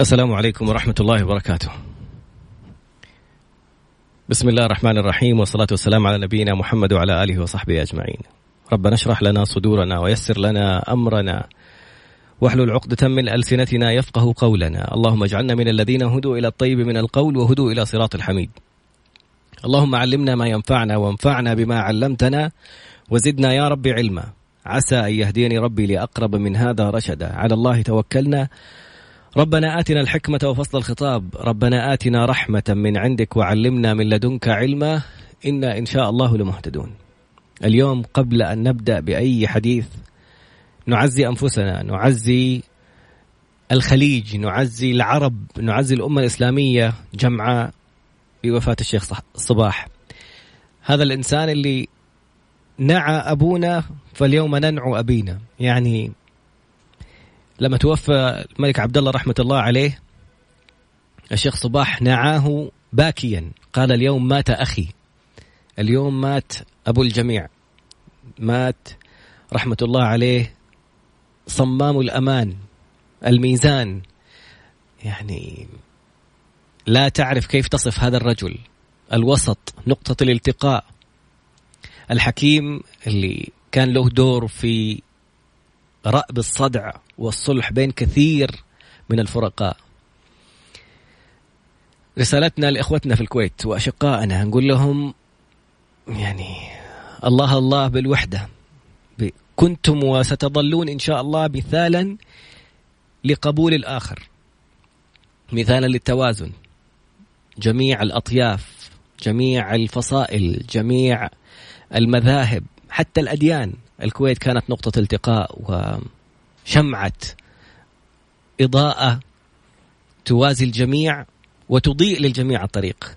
السلام عليكم ورحمة الله وبركاته. بسم الله الرحمن الرحيم والصلاة والسلام على نبينا محمد وعلى آله وصحبه أجمعين. ربنا اشرح لنا صدورنا ويسر لنا أمرنا. واحلل عقدة من ألسنتنا يفقه قولنا. اللهم اجعلنا من الذين هدوا إلى الطيب من القول وهدوا إلى صراط الحميد. اللهم علمنا ما ينفعنا وانفعنا بما علمتنا وزدنا يا رب علما. عسى أن يهديني ربي لأقرب من هذا رشدا. على الله توكلنا. ربنا آتنا الحكمة وفصل الخطاب. ربنا آتنا رحمة من عندك وعلمنا من لدنك علما. إنا إن شاء الله لمهتدون. اليوم قبل أن نبدأ بأي حديث نعزي أنفسنا نعزي الخليج نعزي العرب نعزي الأمة الإسلامية جمعاء بوفاة الشيخ صباح. هذا الإنسان اللي نعى أبونا فاليوم ننعو أبينا. يعني لما توفى الملك عبد الله رحمة الله عليه الشيخ صباح نعاه باكيا. قال اليوم مات أخي. اليوم مات أبو الجميع. مات رحمة الله عليه صمام الأمان الميزان. يعني لا تعرف كيف تصف هذا الرجل. الوسط نقطة الالتقاء. الحكيم اللي كان له دور في رأب الصدع والصلح بين كثير من الفرقاء. رسالتنا لإخوتنا في الكويت وأشقائنا نقول لهم يعني الله الله بالوحدة. كنتم وستظلون إن شاء الله مثالا لقبول الآخر مثالا للتوازن. جميع الأطياف جميع الفصائل جميع المذاهب حتى الأديان. الكويت كانت نقطة التقاء وشمعة إضاءة توازي الجميع وتضيء للجميع الطريق.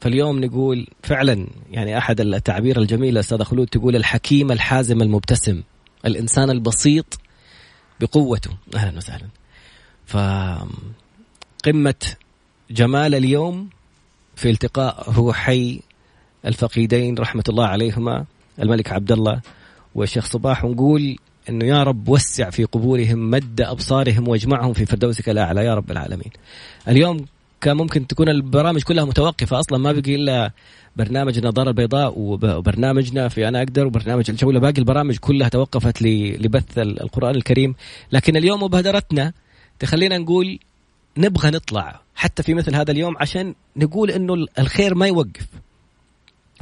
فاليوم نقول فعلا يعني أحد التعبير الجميل أستاذ خلود تقول الحكيم الحازم المبتسم الإنسان البسيط بقوته. أهلا وسهلا. فقمة جمال اليوم في التقاء روحي الفقيدين رحمة الله عليهما الملك عبد الله والشيخ صباح ونقول إنه يا رب وسع في قبورهم مد أبصارهم وأجمعهم في فردوسك الأعلى يا رب العالمين. اليوم كان ممكن تكون البرامج كلها متوقفة أصلا ما بقي إلا برنامج النظاره البيضاء وبرنامجنا في أنا أقدر وبرنامج الجوله باقي البرامج كلها توقفت لبث القرآن الكريم. لكن اليوم مبادرتنا تخلينا نقول نبغى نطلع حتى في مثل هذا اليوم عشان نقول إنه الخير ما يوقف.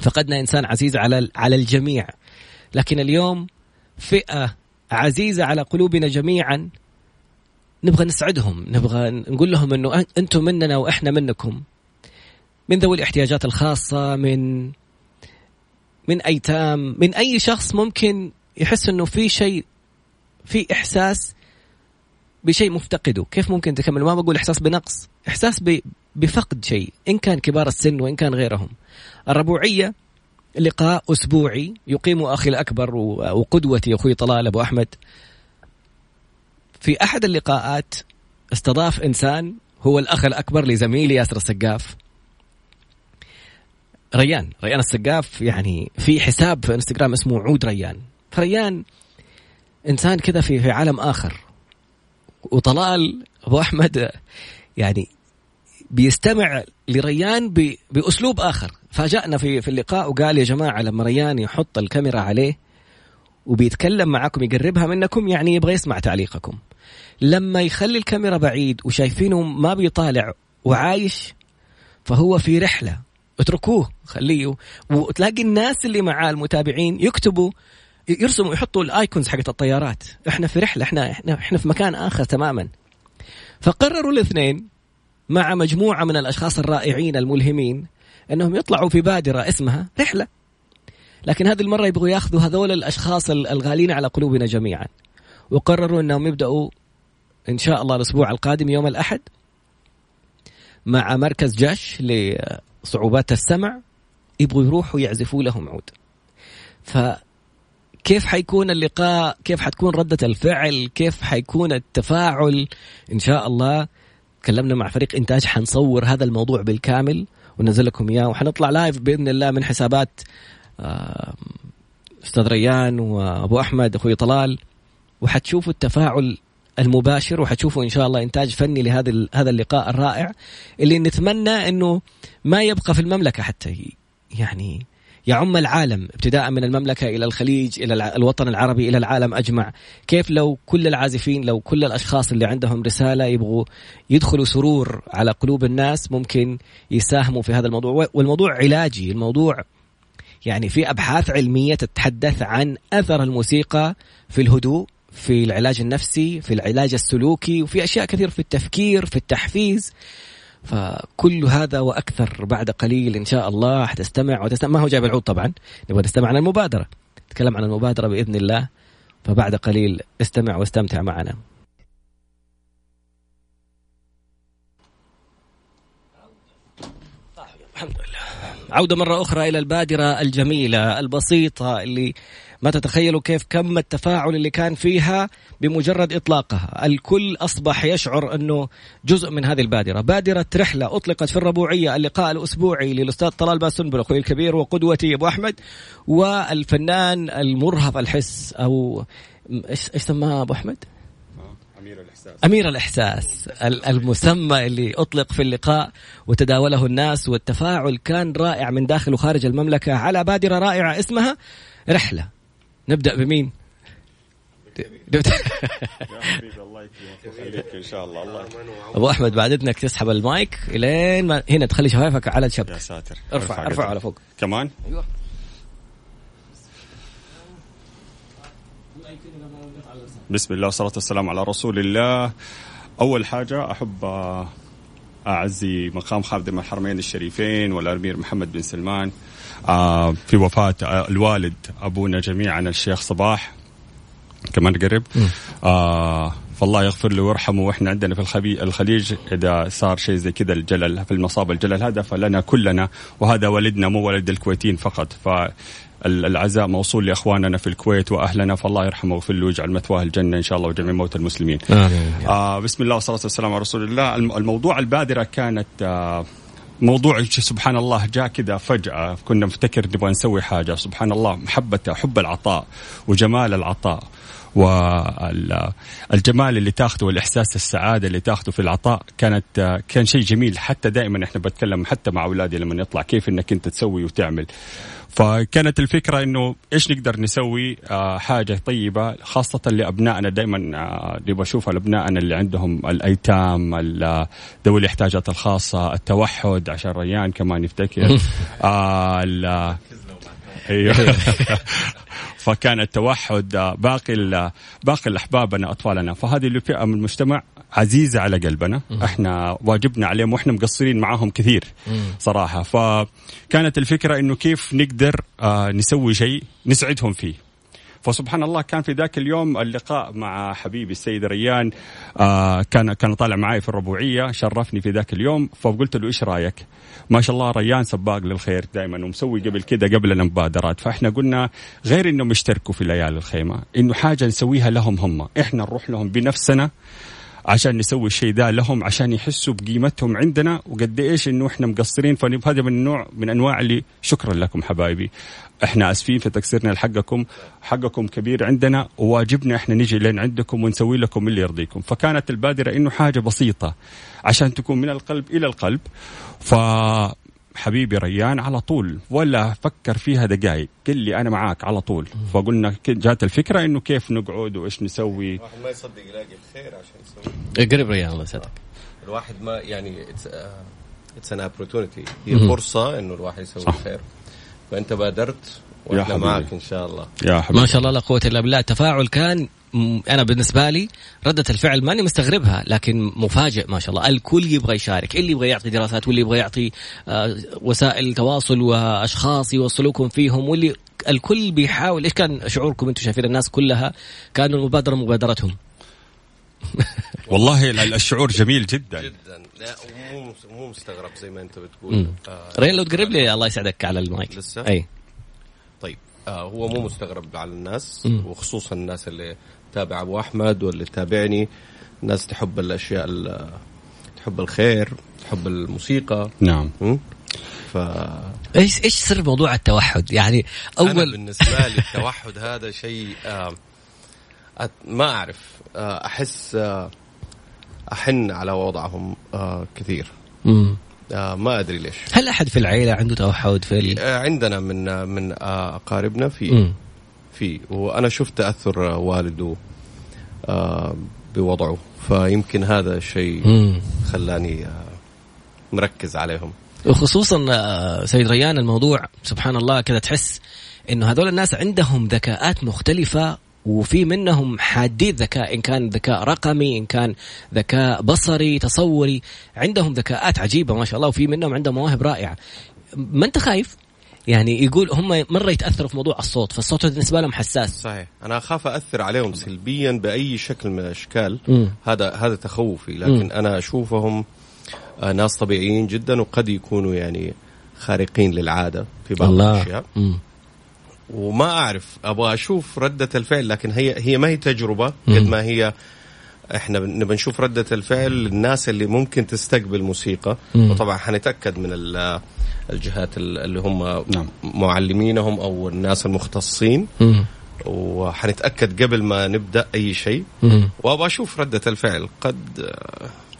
فقدنا إنسان عزيز على على الجميع. لكن اليوم فئة عزيزة على قلوبنا جميعا نبغى نسعدهم نبغى نقول لهم إنه أنتم مننا وإحنا منكم. من ذوي الاحتياجات الخاصة من من أيتام من أي شخص ممكن يحس إنه في شيء في إحساس بشيء مفتقده. كيف ممكن تكمل؟ ما بقول إحساس بنقص إحساس بفقد شيء إن كان كبار السن وإن كان غيرهم. الربوعية لقاء أسبوعي يقيم أخي الأكبر وقدوتي أخوي طلال أبو أحمد. في أحد اللقاءات استضاف إنسان هو الأخ الأكبر لزميلي ياسر السقاف. ريان ريان السقاف يعني في حساب في إنستغرام اسمه عود ريان. فريان إنسان كذا في في عالم آخر. وطلال أبو أحمد يعني بيستمع لريان بأسلوب آخر. فاجأنا في في اللقاء وقال يا جماعة لما ريان يحط الكاميرا عليه وبيتكلم معاكم يقربها منكم يعني يبغى يسمع تعليقكم. لما يخلي الكاميرا بعيد وشايفينه ما بيطالع وعايش فهو في رحلة. اتركوه خليه. وتلاقي الناس اللي معاه المتابعين يكتبوا يرسموا يحطوا الآيكونز حقت الطيارات. إحنا في رحلة إحنا إحنا إحنا في مكان آخر تماما. فقرروا الاثنين مع مجموعة من الأشخاص الرائعين الملهمين أنهم يطلعوا في بادرة اسمها رحلة. لكن هذه المرة يبغوا ياخذوا هذول الأشخاص الغالين على قلوبنا جميعا. وقرروا أنهم يبدأوا إن شاء الله الأسبوع القادم يوم الأحد مع مركز جش لصعوبات السمع. يبغوا يروحوا يعزفوا لهم عود. ف كيف حيكون اللقاء؟ كيف حتكون ردة الفعل؟ كيف حيكون التفاعل؟ إن شاء الله تكلمنا مع فريق إنتاج حنصور هذا الموضوع بالكامل وننزل لكم إياه وحنطلع لايف بإذن الله من حسابات أستاذ ريان وأبو أحمد أخوي طلال وحتشوفوا التفاعل المباشر وحتشوفوا إن شاء الله إنتاج فني لهذا هذا اللقاء الرائع اللي نتمنى إنه ما يبقى في المملكة حتى يعني يعم العالم ابتداء من المملكة إلى الخليج إلى الوطن العربي إلى العالم أجمع. كيف لو كل العازفين لو كل الأشخاص اللي عندهم رسالة يبغوا يدخلوا سرور على قلوب الناس ممكن يساهموا في هذا الموضوع؟ والموضوع علاجي الموضوع يعني في أبحاث علمية تتحدث عن أثر الموسيقى في الهدوء في العلاج النفسي في العلاج السلوكي وفي أشياء كثير في التفكير في التحفيز. فكل هذا وأكثر بعد قليل إن شاء الله حتستمع وتستمع. ما هو جايب العود طبعا؟ نبغى نستمع عن المبادرة. نتكلم عن المبادرة بإذن الله. فبعد قليل استمع واستمتع معنا. الحمد لله. عودة مرة أخرى إلى البادرة الجميلة البسيطة اللي ما تتخيلوا كيف كم التفاعل اللي كان فيها بمجرد إطلاقها. الكل أصبح يشعر أنه جزء من هذه البادرة. بادرة رحلة أطلقت في الربوعية اللقاء الأسبوعي للأستاذ طلال باسنبل أخوي الكبير وقدوتي أبو أحمد والفنان المرهف الحس أو إيش إيش سماه أبو أحمد؟ أمير الإحساس. أمير الإحساس. المسمى اللي أطلق في اللقاء وتداوله الناس والتفاعل كان رائع من داخل وخارج المملكة على بادرة رائعة اسمها رحلة. نبدأ بمين؟ إن شاء الله الله أبو أحمد بعد إذنك تسحب المايك إلين ما هنا تخلي شفايفك على الشبك يا ساتر. ارفع أرفع على فوق. كمان؟ أيوه. بسم الله والصلاة والسلام على رسول الله. أول حاجة أحب أعزي مقام خادم الحرمين الشريفين والأمير محمد بن سلمان. آه، في وفاة آه، الوالد أبونا جميعا الشيخ صباح. كمان قرب آه فالله يغفر له ويرحمه. وإحنا عندنا في الخليج إذا صار شيء زي كذا الجلل في المصاب الجلل هذا فلنا كلنا وهذا والدنا مو ولد الكويتيين فقط. ف العزاء موصول لإخواننا في الكويت وأهلنا فالله يرحمه ويغفر له ويجعل مثواه الجنة إن شاء الله وجميع موتى المسلمين. آمين. آه بسم الله والصلاة والسلام على رسول الله. الموضوع البادرة كانت آه موضوع سبحان الله جاء كذا فجأة. كنا نفتكر نبغى نسوي حاجة. سبحان الله محبة حب العطاء وجمال العطاء. والجمال اللي تاخذه والإحساس السعادة اللي تاخذه في العطاء كانت كان شيء جميل. حتى دائما إحنا بتكلم حتى مع أولادي لما يطلع كيف إنك أنت تسوي وتعمل. فكانت الفكرة إنه إيش نقدر نسوي؟ آه حاجة طيبة خاصة لأبنائنا. دائما آه بشوف ابنائنا اللي عندهم الأيتام ذوي الاحتياجات الخاصة التوحد عشان ريان كمان يفتكر. آه أيوه. فكان التوحد آه، باقي باقي الاحبابنا أطفالنا. فهذه الفئه من المجتمع عزيزة على قلبنا. إحنا واجبنا عليهم وإحنا مقصرين معاهم كثير صراحة. فكانت الفكرة إنه كيف نقدر آه نسوي شيء نسعدهم فيه. فسبحان الله كان في ذاك اليوم اللقاء مع حبيبي السيد ريان آه كان كان طالع معي في الربوعية شرفني في ذاك اليوم. فقلت له إيش رأيك؟ ما شاء الله ريان سباق للخير دائما ومسوي قبل كذا قبل مبادرات فإحنا قلنا غير إنهم يشتركوا في ليالي الخيمة إنه حاجة نسويها لهم هم. إحنا نروح لهم بنفسنا عشان نسوي الشيء ده لهم عشان يحسوا بقيمتهم عندنا. وقد إيش إنه إحنا مقصرين؟ فهذا من النوع من أنواع اللي شكرا لكم حبايبي. إحنا آسفين في تقصيرنا لحقكم حقكم كبير عندنا وواجبنا إحنا نجي لين عندكم ونسوي لكم اللي يرضيكم. فكانت البادرة إنه حاجة بسيطة عشان تكون من القلب إلى القلب. ف حبيبي ريان على طول ولا فكر فيها دقائق قل لي أنا معاك على طول. فقلنا جات الفكرة إنه كيف نقعد وإيش نسوي. الواحد ما يصدق يلاقي الخير عشان يسوي. قرب ريان الله يسعدك. الواحد ما يعني it's an opportunity هي فرصة إنه الواحد يسوي صح. الخير. فأنت بادرت وإحنا معك إن شاء الله. يا حبيبي. ما شاء الله لا قوة إلا بالله. التفاعل كان أنا بالنسبة لي ردة الفعل ماني مستغربها لكن مفاجئ ما شاء الله. الكل يبغى يشارك اللي يبغى يعطي دراسات واللي يبغى يعطي آه، وسائل تواصل وأشخاص يوصلوكم فيهم واللي الكل بيحاول. إيش كان شعوركم أنتم شايفين الناس كلها كانوا المبادره مبادرتهم؟ والله الشعور جميل جدا. جدا. لا مو مو مستغرب زي ما أنت بتقول. آه ريان لو تقرب لي الله يسعدك على المايك. لسه؟ أي. آه هو مو مستغرب على الناس. وخصوصا الناس اللي تابع أبو أحمد واللي تابعني. ناس تحب الأشياء تحب الخير تحب الموسيقى. نعم. ف إيش إيش سر موضوع التوحد؟ يعني اول أنا بالنسبة لي التوحد هذا شيء آه ما أعرف. آه، أحس آه، أحن على وضعهم آه، كثير. مم. ما أدري ليش. هل أحد في العيلة عنده توحد في عندنا من من أقاربنا في في. وأنا شفت تأثر والده بوضعه. فيمكن هذا الشيء خلاني مركز عليهم. وخصوصا سيد ريان الموضوع سبحان الله كذا تحس إنه هذول الناس عندهم ذكاءات مختلفة وفي منهم حادي الذكاء إن كان ذكاء رقمي إن كان ذكاء بصري تصوري عندهم ذكاءات عجيبة ما شاء الله وفي منهم عندهم مواهب رائعة. ما أنت خايف؟ يعني يقول هم مرة يتأثروا في موضوع الصوت فالصوت بالنسبة لهم حساس. صحيح. أنا أخاف اثر عليهم سلبيا بأي شكل من الأشكال. هذا هذا تخوفي. لكن م. أنا أشوفهم آه، ناس طبيعيين جدا وقد يكونوا يعني خارقين للعادة في بعض الله. الأشياء. م. وما أعرف أبغى أشوف ردة الفعل لكن هي هي ما هي تجربة قد ما هي إحنا نبى نشوف ردة الفعل للناس اللي ممكن تستقبل موسيقى. مم. وطبعا حنتأكد من الجهات اللي هم نعم. معلمينهم أو الناس المختصين. مم. وحنتأكد قبل ما نبدأ أي شيء. وأبغى أشوف ردة الفعل. قد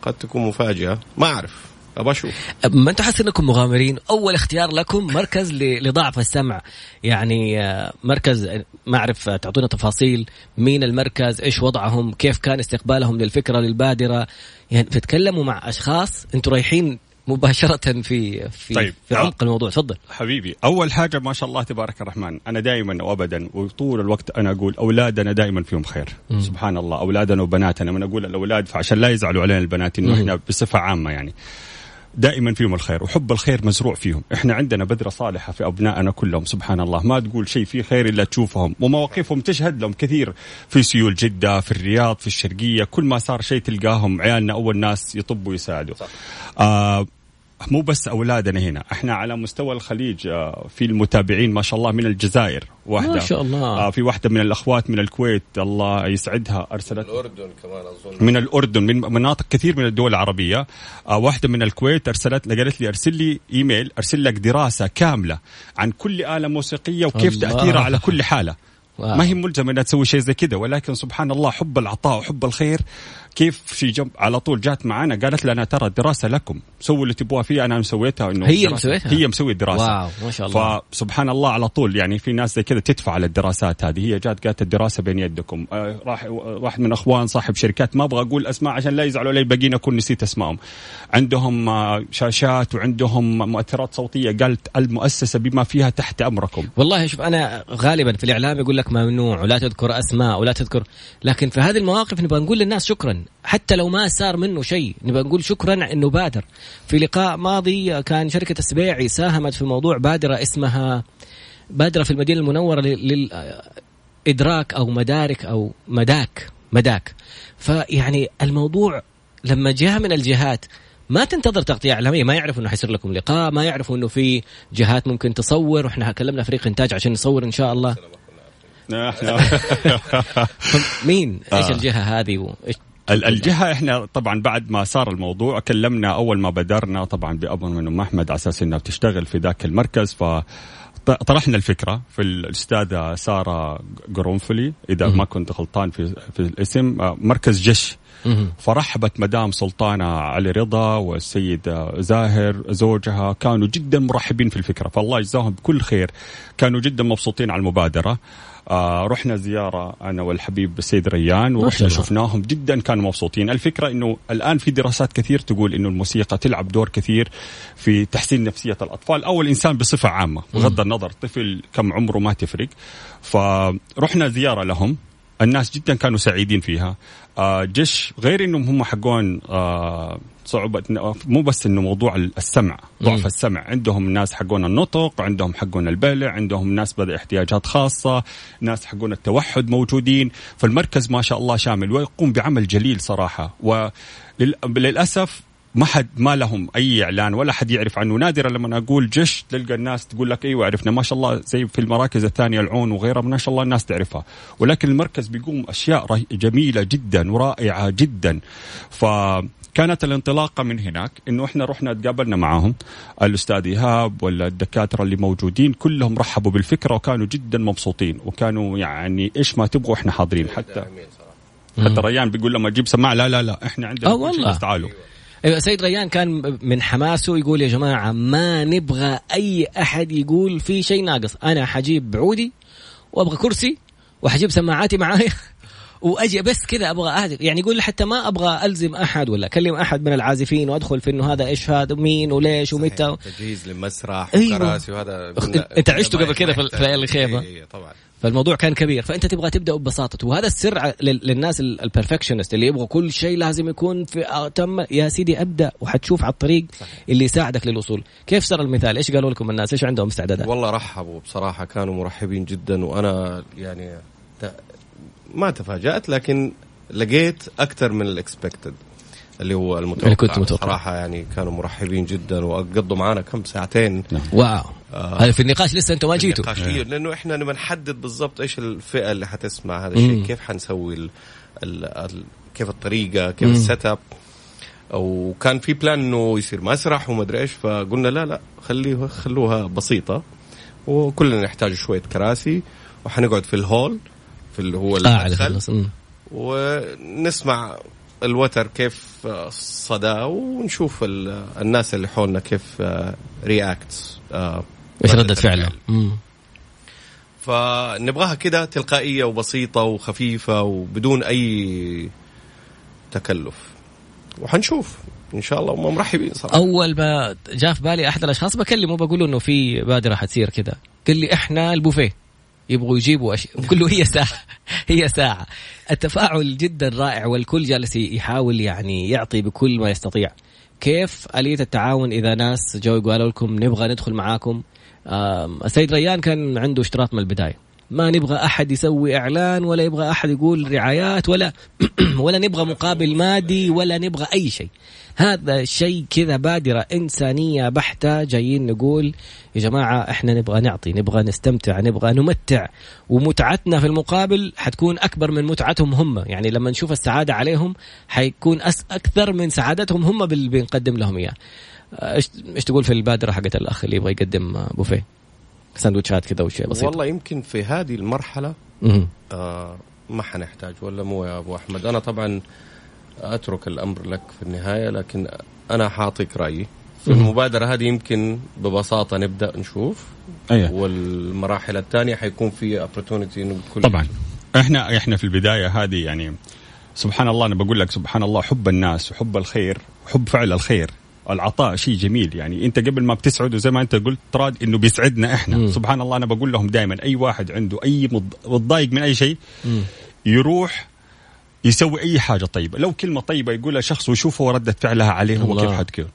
قد تكون مفاجأة. ما أعرف. أبغى أشوف. ما أنتم حاسين إنكم مغامرين؟ أول اختيار لكم مركز لضعف السمع. يعني آه، مركز ما أعرف آه، تعطونا تفاصيل. مين المركز؟ إيش وضعهم؟ كيف كان استقبالهم للفكرة للبادرة؟ يعني تتكلموا مع أشخاص أنتم رايحين مباشرة في في طيب. في عمق الموضوع. تفضل. حبيبي أول حاجة ما شاء الله تبارك الرحمن أنا دائما وأبدا وطول الوقت أنا أقول أولادنا دائما فيهم خير. مم. سبحان الله أولادنا وبناتنا. من أقول الأولاد فعشان لا يزعلوا علينا البنات إنه إحنا بصفة عامة يعني. دائما فيهم الخير وحب الخير مزروع فيهم. إحنا عندنا بذرة صالحة في أبنائنا كلهم سبحان الله. ما تقول شيء فيه خير إلا تشوفهم. ومواقفهم تشهد لهم كثير في سيول جدة في الرياض في الشرقية. كل ما صار شيء تلقاهم عيالنا أول ناس يطبوا ويساعدوا صح. آه مو بس أولادنا هنا إحنا على مستوى الخليج آه، في المتابعين ما شاء الله من الجزائر واحدة ما شاء الله. آه، في واحدة من الأخوات من الكويت الله يسعدها أرسلت من الأردن كمان أظن. من الأردن من مناطق كثير من الدول العربية. آه، واحدة من الكويت أرسلت قالت لي أرسل لي إيميل أرسل لك دراسة كاملة عن كل آلة موسيقية وكيف الله. تأثيرها على كل حالة. واو. ما هي ملزمة إنها تسوي شيء زي كذا ولكن سبحان الله حب العطاء وحب الخير كيف في جنب على طول جات معانا قالت لنا ترى الدراسة لكم. سووا اللي تبغوا فيها أنا مسويتها إنه هي مسويتها؟ هي مسوي الدراسه واو ما شاء الله. فسبحان الله على طول يعني في ناس زي كذا تدفع على الدراسات هذه. هي جات قالت الدراسة بين يدكم. آه راح واحد من أخوان صاحب شركات ما أبغى أقول أسماء عشان لا يزعلوا علي الباقيين أكون نسيت أسمائهم. عندهم آه شاشات وعندهم مؤثرات صوتية قالت المؤسسة بما فيها تحت أمركم. والله شوف أنا غالبا في الإعلام يقول لك ممنوع ولا تذكر أسماء ولا تذكر. لكن في هذه المواقف نبغى نقول للناس شكرا. حتى لو ما صار منه شيء نبغى نقول شكرا إنه بادر. في لقاء ماضي كان شركة السبيعي ساهمت في موضوع بادرة اسمها بادرة في المدينة المنورة للإدراك أو مدارك أو مداك مداك. فيعني الموضوع لما جاء من الجهات ما تنتظر تغطية إعلامية ما يعرفوا إنه حيصير لكم لقاء ما يعرفوا إنه في جهات ممكن تصور. وإحنا كلمنا فريق إنتاج عشان نصور إن شاء الله. مين؟ إيش الجهة هذه؟ وايش الجهة إحنا طبعا بعد ما صار الموضوع كلمنا أول ما بدرنا طبعا بأبو من ام احمد على أساس إنها بتشتغل في ذاك المركز ف طرحنا الفكرة في الأستاذة سارة قرنفلي إذا ما كنت غلطان في في الاسم آه، مركز جش فرحبت مدام سلطانة علي رضا والسيد زاهر زوجها كانوا جدا مرحبين في الفكرة فالله يجزاهم بكل خير كانوا جدا مبسوطين على المبادرة. آه رحنا زيارة أنا والحبيب السيد ريان ورحنا شفناهم جدا كانوا مبسوطين. الفكرة إنه الآن في دراسات كثير تقول إنه الموسيقى تلعب دور كثير في تحسين نفسية الأطفال. أو الانسان بصفة عامة بغض النظر طفل كم عمره ما تفرق. فرحنا زيارة لهم. الناس جدا كانوا سعيدين فيها. آه جيش غير إنهم هم حقون آه صعوبة مو بس إنه موضوع السمع ضعف السمع. عندهم ناس حقون النطق عندهم حقون البلع عندهم ناس بذي احتياجات خاصة ناس حقون التوحد موجودين. فالمركز ما شاء الله شامل ويقوم بعمل جليل صراحة. وللأسف ما حد ما لهم أي إعلان ولا حد يعرف عنه. نادرا لما أقول جش تلقى الناس تقول لك أيوه عرفنا. ما شاء الله زي في المراكز الثانية العون وغيرها ما شاء الله الناس تعرفها. ولكن المركز بيقوم أشياء جميلة جدا ورائعة جدا. ف كانت الانطلاقة من هناك إنه إحنا رحنا تقابلنا معاهم. الأستاذ إيهاب ولا الدكاترة اللي موجودين كلهم رحبوا بالفكرة وكانوا جدا مبسوطين. وكانوا يعني إيش ما تبغوا إحنا حاضرين. حتى حتى ريان بيقول لما أجيب سماعة لا لا لا إحنا عندنا آه والله. تعالوا. أيوه. سيد ريان كان من حماسه يقول يا جماعة ما نبغى أي أحد يقول في شيء ناقص. أنا حجيب بعودي وأبغى كرسي وحجيب سماعاتي معايا وأجي بس كذا أبغى اهدف يعني يقول حتى ما أبغى ألزم أحد ولا أكلم أحد من العازفين وأدخل في إنه هذا إيش هذا مين وليش ومتى. تجهيز للمسرح أيوة. وكراسي وهذا. أنت عشته قبل كذا في الخيمه إيه طبعا. فالموضوع كان كبير. فأنت تبغى تبدأ ببساطة. وهذا السر للناس البرفكشنست اللي يبغوا كل شيء لازم يكون في آه، تم. يا سيدي أبدأ وحتشوف على الطريق صحيح. اللي يساعدك للوصول. كيف صار المثال؟ إيش قالوا لكم الناس؟ إيش عندهم استعدادات؟ والله رحبوا. بصراحة كانوا مرحبين جدا. وأنا يعني ما تفاجأت لكن لقيت أكثر من ال expected اللي هو المتوقع. اللي كنت متوقع. صراحة يعني كانوا مرحبين جدا وقضوا معنا كم ساعتين. نعم. wow. آه. في النقاش لسه أنتم ما جيتوا. إيه لأنه إحنا نبغى نحدد بالضبط إيش الفئة اللي حتسمع هذا الشيء كيف حنسوي ال ال ال كيف الطريقة كيف ال setup. وكان في plan إنه يصير مسرح وما أدري إيش فقلنا لا لا خليه خلوها بسيطة. وكلنا نحتاج شوية كراسي. وحنقعد في الهول في اللي هو المدخل. ونسمع الوتر كيف صدى ونشوف الناس اللي حولنا كيف رياكت آه، إيش ردة فعله. فنبغاها كده تلقائية وبسيطة وخفيفة وبدون أي تكلف. وحنشوف. إن شاء الله هم مرحبين صراحة. أول ما جاء في بالي أحد الأشخاص بكلمه بقول له إنه في بادره حتصير كذا قال لي إحنا البوفيه. يبغوا يجيبوا أشياء. كله هي ساعة. هي ساعة. التفاعل جدا رائع والكل جالس يحاول يعني يعطي بكل ما يستطيع. كيف آلية التعاون إذا ناس جو قالوا لكم نبغى ندخل معاكم؟ السيد ريان كان عنده اشتراط من البداية. ما نبغى أحد يسوي إعلان ولا يبغى أحد يقول رعايات ولا ولا نبغى مقابل مادي ولا نبغى أي شيء. هذا شيء كذا بادرة إنسانية بحتة. جايين نقول يا جماعة إحنا نبغى نعطي نبغى نستمتع نبغى نمتع. ومتعتنا في المقابل حتكون أكبر من متعتهم هم. يعني لما نشوف السعادة عليهم حيكون أس أكثر من سعادتهم هم باللي بنقدم لهم إياه إيش إيش تقول في البادرة حقت الأخ اللي يبغى يقدم بوفيه؟ سندوتشات كذا وشيء بسيط. والله يمكن في هذه المرحلة آه ما حنحتاج ولا مو يا أبو أحمد؟ أنا طبعا أترك الأمر لك في النهاية لكن أنا حاعطيك رأيي. في المبادرة هذه يمكن ببساطة نبدأ نشوف. أيه. والمراحل الثانية حيكون في اوبورتونيتي كل طبعا. إحنا إحنا في البداية هذه يعني سبحان الله أنا بقول لك سبحان الله حب الناس وحب الخير وحب فعل الخير. العطاء شيء جميل يعني. أنت قبل ما بتسعد وزي ما أنت قلت تراد إنه بيسعدنا إحنا. مم. سبحان الله أنا بقول لهم دائما أي واحد عنده أي متضايق من أي شيء يروح يسوي أي حاجة طيبة. لو كلمة طيبة يقولها شخص ويشوفه ردة فعلها عليه هو كيف حتكون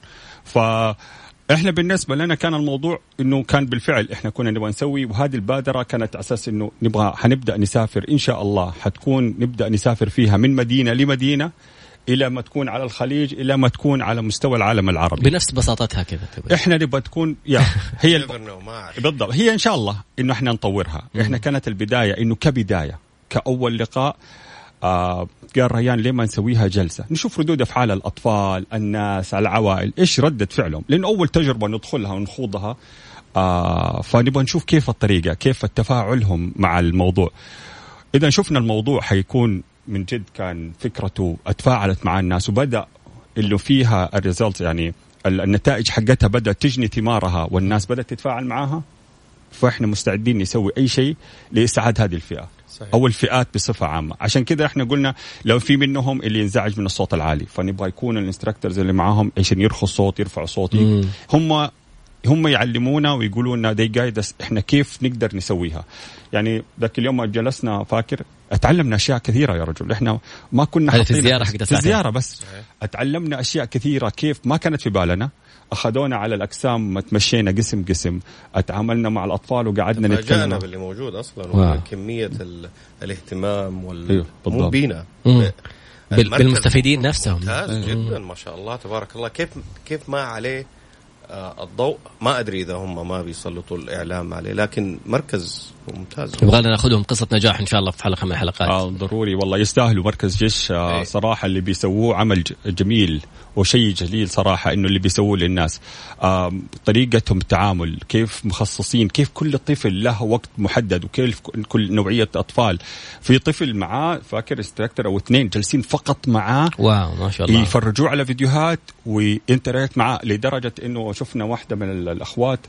ف إحنا بالنسبة لنا كان الموضوع إنه كان بالفعل إحنا كنا نبغى نسوي وهذه البادرة كانت على أساس إنه نبغى حنبدأ نسافر إن شاء الله. حتكون نبدأ نسافر فيها من مدينة لمدينة إلى ما تكون على الخليج إلى ما تكون على مستوى العالم العربي. بنفس بساطتها كذا إحنا نبغى تكون يا هي بالضبط. هي إن شاء الله إنه إحنا نطورها. إحنا كانت البداية إنه كبداية كأول لقاء آه قال ريان ليه ما نسويها جلسة؟ نشوف ردود أفعال الأطفال الناس العوائل. إيش ردة فعلهم؟ لأنه أول تجربة ندخلها ونخوضها آه فنبغى نشوف كيف الطريقة كيف تفاعلهم مع الموضوع. إذا شفنا الموضوع حيكون من جد كان فكرته أتفاعلت مع الناس وبدأ اللي فيها ال result يعني النتائج حقتها بدأت تجني ثمارها والناس بدأت تتفاعل معاها. فاحنا مستعدين نسوي أي شيء لإسعاد هذه الفئة. صحيح. أو الفئات بصفة عامة. عشان كذا إحنا قلنا لو في منهم اللي ينزعج من الصوت العالي فنبغى يكون ال instructors اللي معاهم عشان يرخوا الصوت يرفعوا صوت هم هم يعلمونا ويقولوا لنا دي guide إحنا كيف نقدر نسويها. يعني ذاك اليوم ما جلسنا فاكر اتعلمنا أشياء كثيرة يا رجل. إحنا ما كنا في الزيارة حق في الزيارة بس. اتعلمنا أشياء كثيرة كيف ما كانت في بالنا. أخذونا على الأقسام تمشينا قسم قسم. أتعاملنا مع الأطفال وقعدنا نتكلم. باللي موجود أصلا وكميه الاهتمام وال أيوه مو بينا بالمستفيدين نفسهم. ممتاز جدا ما شاء الله تبارك الله. كيف كيف ما عليه الضوء. ما أدري إذا هم ما بيسلطوا الإعلام عليه لكن مركز ممتاز. يبغى لنا ناخذهم قصة نجاح إن شاء الله في حلقة من الحلقات. آه ضروري والله يستاهلوا مركز جيش. آه إيه. صراحة اللي بيسووه عمل جميل وشيء جليل صراحة إنه اللي بيسووه للناس. آه طريقتهم التعامل كيف مخصصين كيف كل طفل له وقت محدد وكيف كل نوعية أطفال. في طفل معاه فاكر instructor أو اثنين جالسين فقط معاه؟ wow ما شاء الله. يفرجوه على فيديوهات و interact معاه لدرجة إنه شفنا واحدة من ال- الأخوات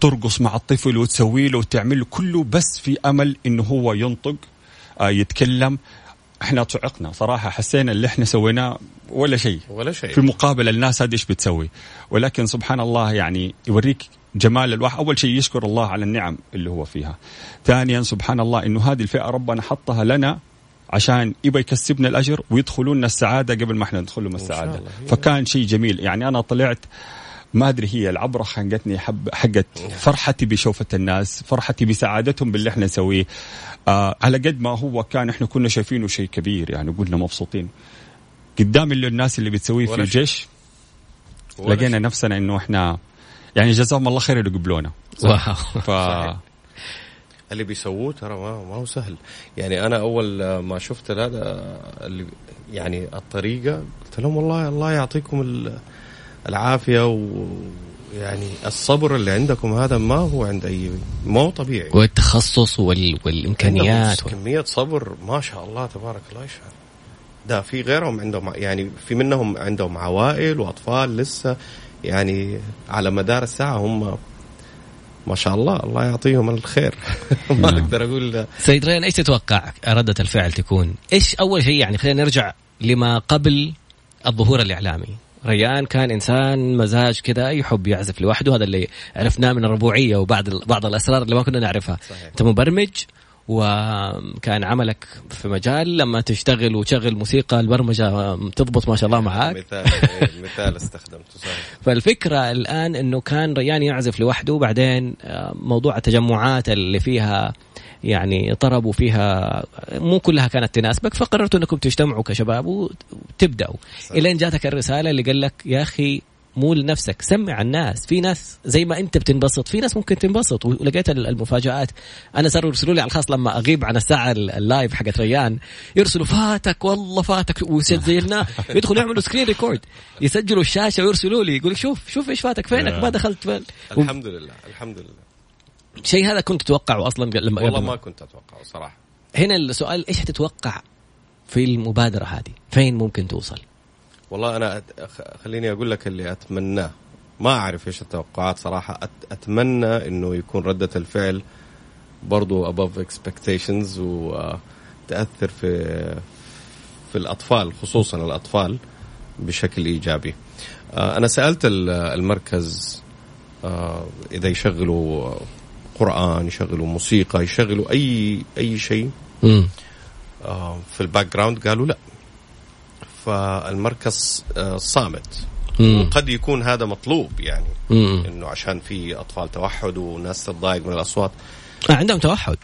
ترقص مع الطفل وتسوي له وتعمل له كله بس في أمل إنه هو ينطق آه، يتكلم. إحنا صعقنا صراحة حسينا اللي إحنا سويناه ولا شيء. ولا شيء. في مقابل الناس هذه إيش بتسوي؟ ولكن سبحان الله يعني يوريك جمال الواحد. أول شيء يشكر الله على النعم اللي هو فيها. ثانيا سبحان الله إنه هذه الفئة ربنا حطها لنا عشان يبغى يكسبنا الأجر ويدخلوا لنا السعادة قبل ما إحنا ندخل لهم السعادة. فكان شيء جميل. يعني أنا طلعت ما أدري هي العبرة حقتني حب حقت فرحتي بشوفة الناس فرحتي بسعادتهم باللي إحنا نسويه. آه على قد ما هو كان إحنا كنا شايفينه شيء كبير يعني قلنا مبسوطين. قدام اللي الناس اللي بتسويه في. الجيش لقينا. نفسنا إنه إحنا يعني جزاهم الله خير اللي قبلونا. واو. ف اللي بيسووه ترى ما, ما هو سهل. يعني أنا أول ما شفت هذا اللي يعني الطريقة قلت لهم والله الله يعطيكم ال- العافية ويعني الصبر اللي عندكم هذا ما هو عند أي ما هو طبيعي والتخصص وال... والإمكانيات عندهم كمية صبر ما شاء الله تبارك الله يشهد ده في غيرهم عندهم يعني في منهم عندهم عوائل وأطفال لسه يعني على مدار الساعة هم ما شاء الله الله يعطيهم الخير ما نعم. أقدر أقول سيد ريان إيش تتوقع ردة الفعل تكون؟ إيش أول شيء يعني خلينا نرجع لما قبل الظهور الإعلامي. ريان كان إنسان مزاج كذا يحب يعزف لوحده هذا اللي عرفناه من الربوعية وبعض بعض الأسرار اللي ما كنا نعرفها. صحيح. أنت مبرمج وكان عملك في مجال لما تشتغل وتشغل موسيقى البرمجة تضبط ما شاء الله معاك مثال مثال استخدمته صحيح فالفكرة الآن أنه كان ريان يعزف لوحده وبعدين موضوع التجمعات اللي فيها يعني طرب وفيها مو كلها كانت تناسبك فقررتوا أنكم تجتمعوا كشباب وتبدأوا. صح. إلين جاتك الرسالة اللي قال لك يا أخي مو لنفسك سمع الناس في ناس زي ما أنت بتنبسط في ناس ممكن تنبسط. ولقيت ال- المفاجآت. أنا صاروا يرسلوا لي على الخاص لما أغيب عن الساعة ال- ال live حقت ريان يرسلوا فاتك والله فاتك. وسجلناه يدخلوا يعملوا screen record يسجلوا الشاشة ويرسلوا لي يقول شوف شوف إيش فاتك فينك؟ ما دخلت فين؟ الحمد لله الحمد لله. شيء هذا كنت تتوقعه أصلا قبل- لما والله ما كنت أتوقعه صراحة. هنا السؤال إيش تتوقع في المبادرة هذه؟ فين ممكن توصل؟ والله أنا خليني أقول لك اللي أتمناه. ما أعرف إيش التوقعات صراحة. أتمنى إنه يكون ردة الفعل برضو above expectations وتاثر في في الأطفال خصوصا الأطفال بشكل إيجابي. آه، أنا سألت ال- المركز آه، إذا يشغلوا قران يشغلوا موسيقى يشغلوا أي أي شيء. امم آه، في ال background قالوا لا. فالمركز آه، صامت. مم. وقد يكون هذا مطلوب يعني. امم إنه عشان في أطفال توحد وناس تتضايق من الأصوات. آه عندهم توحد.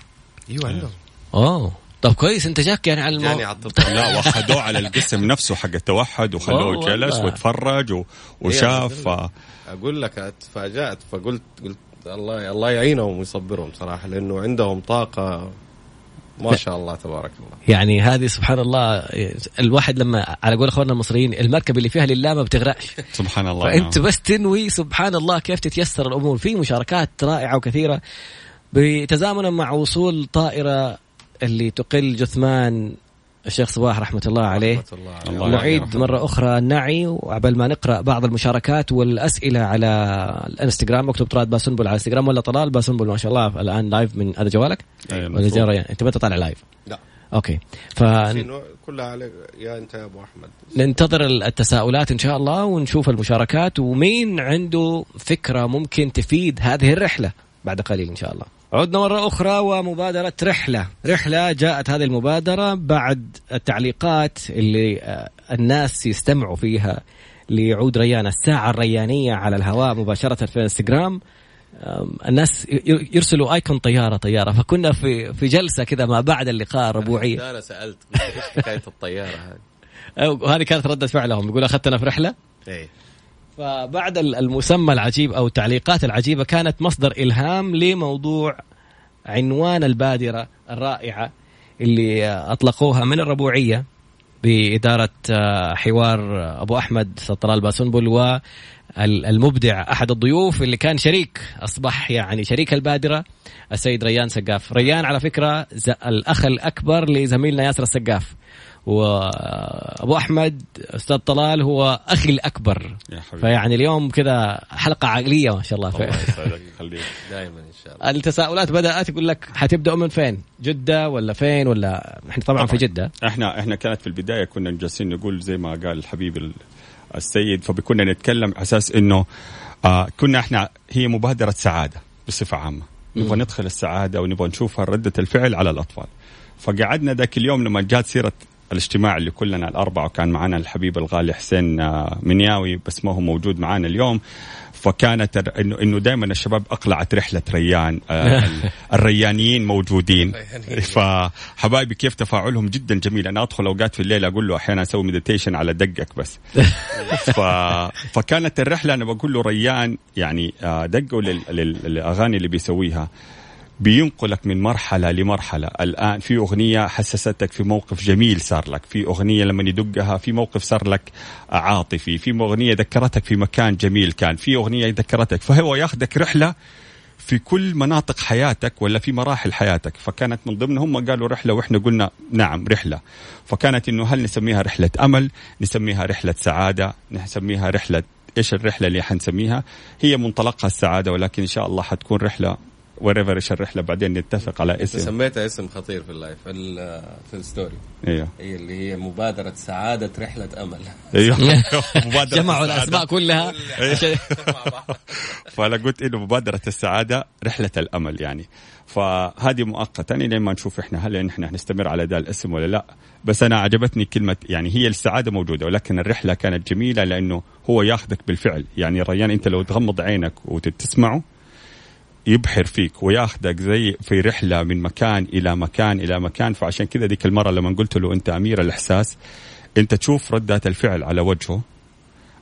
أيوه عندهم. اوه طب كويس أنت جاك يعني على يعني المو... على التطبيق. لا وأخذوه على القسم نفسه حق التوحد وخلوه جلس. وتفرج و- وشاف. أقول لك تفاجات فقلت قلت الله الله يعينهم ويصبرهم صراحة لأنه عندهم طاقة ما شاء الله تبارك الله. يعني هذه سبحان الله الواحد لما على قول أخواننا المصريين المركب اللي فيها لله ما بتغرقش. سبحان الله فأنت نعم. بس تنوي سبحان الله كيف تتيسر الأمور. في مشاركات رائعة وكثيرة بتزامنا مع وصول طائرة اللي تقل جثمان الشيخ صباح رحمة الله عليه. رحمة الله عليه. الله نعيد. مرة أخرى النعي وعبل ما نقرأ بعض المشاركات والأسئلة على الإنستغرام اكتب طراد باسنبل على الإنستغرام ولا طلال باسنبل ما شاء الله الآن live من هذا جوالك؟ ولا أنت متى طالع live لا. okay. ف كلها عليك يا أنت يا أبو أحمد. ننتظر التساؤلات إن شاء الله ونشوف المشاركات ومين عنده فكرة ممكن تفيد هذه الرحلة بعد قليل إن شاء الله. عدنا مرة أخرى ومبادرة رحلة، رحلة جاءت هذه المبادرة بعد التعليقات اللي آه، الناس يستمعوا فيها لعود ريان الساعة الريانية على الهواء مباشرة في الانستغرام آم، الناس يرسلوا أيكون طيارة طيارة. فكنا في في جلسة كذا ما بعد اللقاء الربوعية. أنا سألت إيش حكاية الطيارة هذه. وهذه كانت ردة فعلهم. يقول أخذتنا في رحلة؟ إيه. فبعد المسمى العجيب أو التعليقات العجيبة كانت مصدر إلهام لموضوع عنوان البادرة الرائعة اللي أطلقوها من الربوعية بإدارة آه، حوار أبو أحمد سطرال باسنبل والمبدع أحد الضيوف اللي كان شريك أصبح يعني شريك البادرة السيد ريان سقاف. ريان على فكرة الأخ الأكبر لزميلنا ياسر السقاف. وابو احمد أستاذ طلال هو أخي الاكبر. فيعني اليوم كذا حلقة عقليه ما شاء الله. الله يسعدك دائما إن شاء الله. التساؤلات بدأت يقول لك حتبداوا من فين؟ جدة ولا فين ولا إحنا طبعا, طبعا. في جدة. إحنا إحنا كانت في البداية كنا جالسين نقول زي ما قال الحبيب السيد فبكنا نتكلم أساس إنه آه كنا إحنا هي مبادرة سعادة بصفة عامة. نبغى ندخل السعادة ونبغى نشوف ردة الفعل على الأطفال. فقعدنا ذاك اليوم لما جات سيرة الاجتماع اللي كلنا الأربعة وكان معنا الحبيب الغالي حسين آه، منياوي بس ما هو موجود معنا اليوم. فكانت إنه إنه دائما الشباب أقلعت رحلة ريان آه، الريانيين موجودين. فحبايبي كيف تفاعلهم جدا جميل. أنا أدخل أوقات في الليل أقول له أحيانا أسوي مديتيشن على دقك بس. ف... فكانت الرحلة أنا بقول له ريان يعني آه، دقوا للأغاني اللي بيسويها. بينقلك من مرحلة لمرحلة. الآن في أغنية حسستك في موقف جميل صار لك. في أغنية لما يدقها في موقف صار لك عاطفي. في أغنية ذكرتك في مكان جميل كان. في أغنية ذكرتك. فهو ياخذك رحلة في كل مناطق حياتك ولا في مراحل حياتك. فكانت من ضمنهم قالوا رحلة وإحنا قلنا نعم رحلة. فكانت إنه هل نسميها رحلة أمل نسميها رحلة سعادة نسميها رحلة إيش الرحلة اللي حنسميها؟ هي منطلقها السعادة ولكن إن شاء الله حتكون رحلة و whatever إيش الرحله بعدين نتفق على اسم. سميتها اسم خطير في ال live في, في ال story. إيوه. هي اللي هي مبادرة سعادة رحلة أمل. إيوه. مبادرة جمعوا الأسماء كلها. فأنا قلت إنه مبادرة السعادة رحلة الأمل يعني. فهذه مؤقتا لين ما نشوف إحنا هل إحنا نستمر على ذا الاسم ولا لا. بس أنا عجبتني كلمة يعني هي السعادة موجودة ولكن الرحلة كانت جميلة لأنه هو ياخذك بالفعل. يعني ريان أنت لو تغمض عينك وتسمعه يبحر فيك وياخذك زي في رحلة من مكان إلى مكان إلى مكان. فعشان كذا ذيك المرة لما قلت له أنت أمير الإحساس أنت تشوف ردات الفعل على وجهه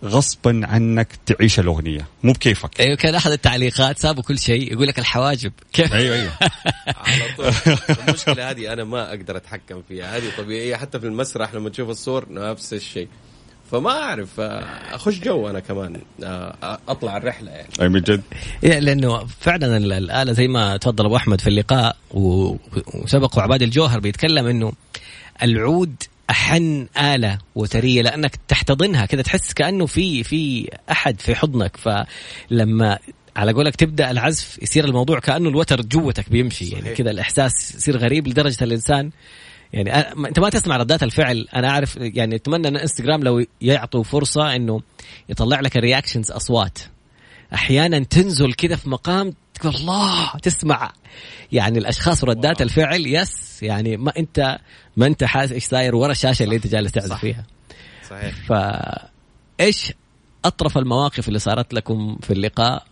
غصبا عنك تعيش الأغنية. مو بكيفك. أيوه كان أحد التعليقات سابوا كل شيء يقول لك الحواجب. كيف؟ أيوه أيوه. على طول. المشكلة هذه أنا ما أقدر أتحكم فيها. هذه طبيعية. حتى في المسرح لما تشوف الصور نفس الشيء. فما أعرف أخش جو أنا كمان أطلع الرحلة يعني. أي من جد؟ لأنه فعلا الآلة زي ما تفضل أبو أحمد في اللقاء وسبق وعباد الجوهر بيتكلم إنه العود أحن آلة وتريه لأنك تحتضنها كذا تحس كأنه في في أحد في حضنك. فلما على قولك تبدأ العزف يصير الموضوع كأنه الوتر جوتك بيمشي يعني كذا الإحساس يصير غريب لدرجة الإنسان يعني أنت ما تسمع ردات الفعل. أنا اعرف يعني أتمنى إن إنستغرام لو يعطوا فرصة إنه يطلع لك ال reactions أصوات. أحيانا تنزل كذا في مقام تقول الله تسمع. يعني الأشخاص ردات الفعل yes يعني ما انت ما أنت حاسس إيش صاير ورا الشاشة اللي أنت جالس تعزف فيها. صحيح. ف إيش أطرف المواقف اللي صارت لكم في اللقاء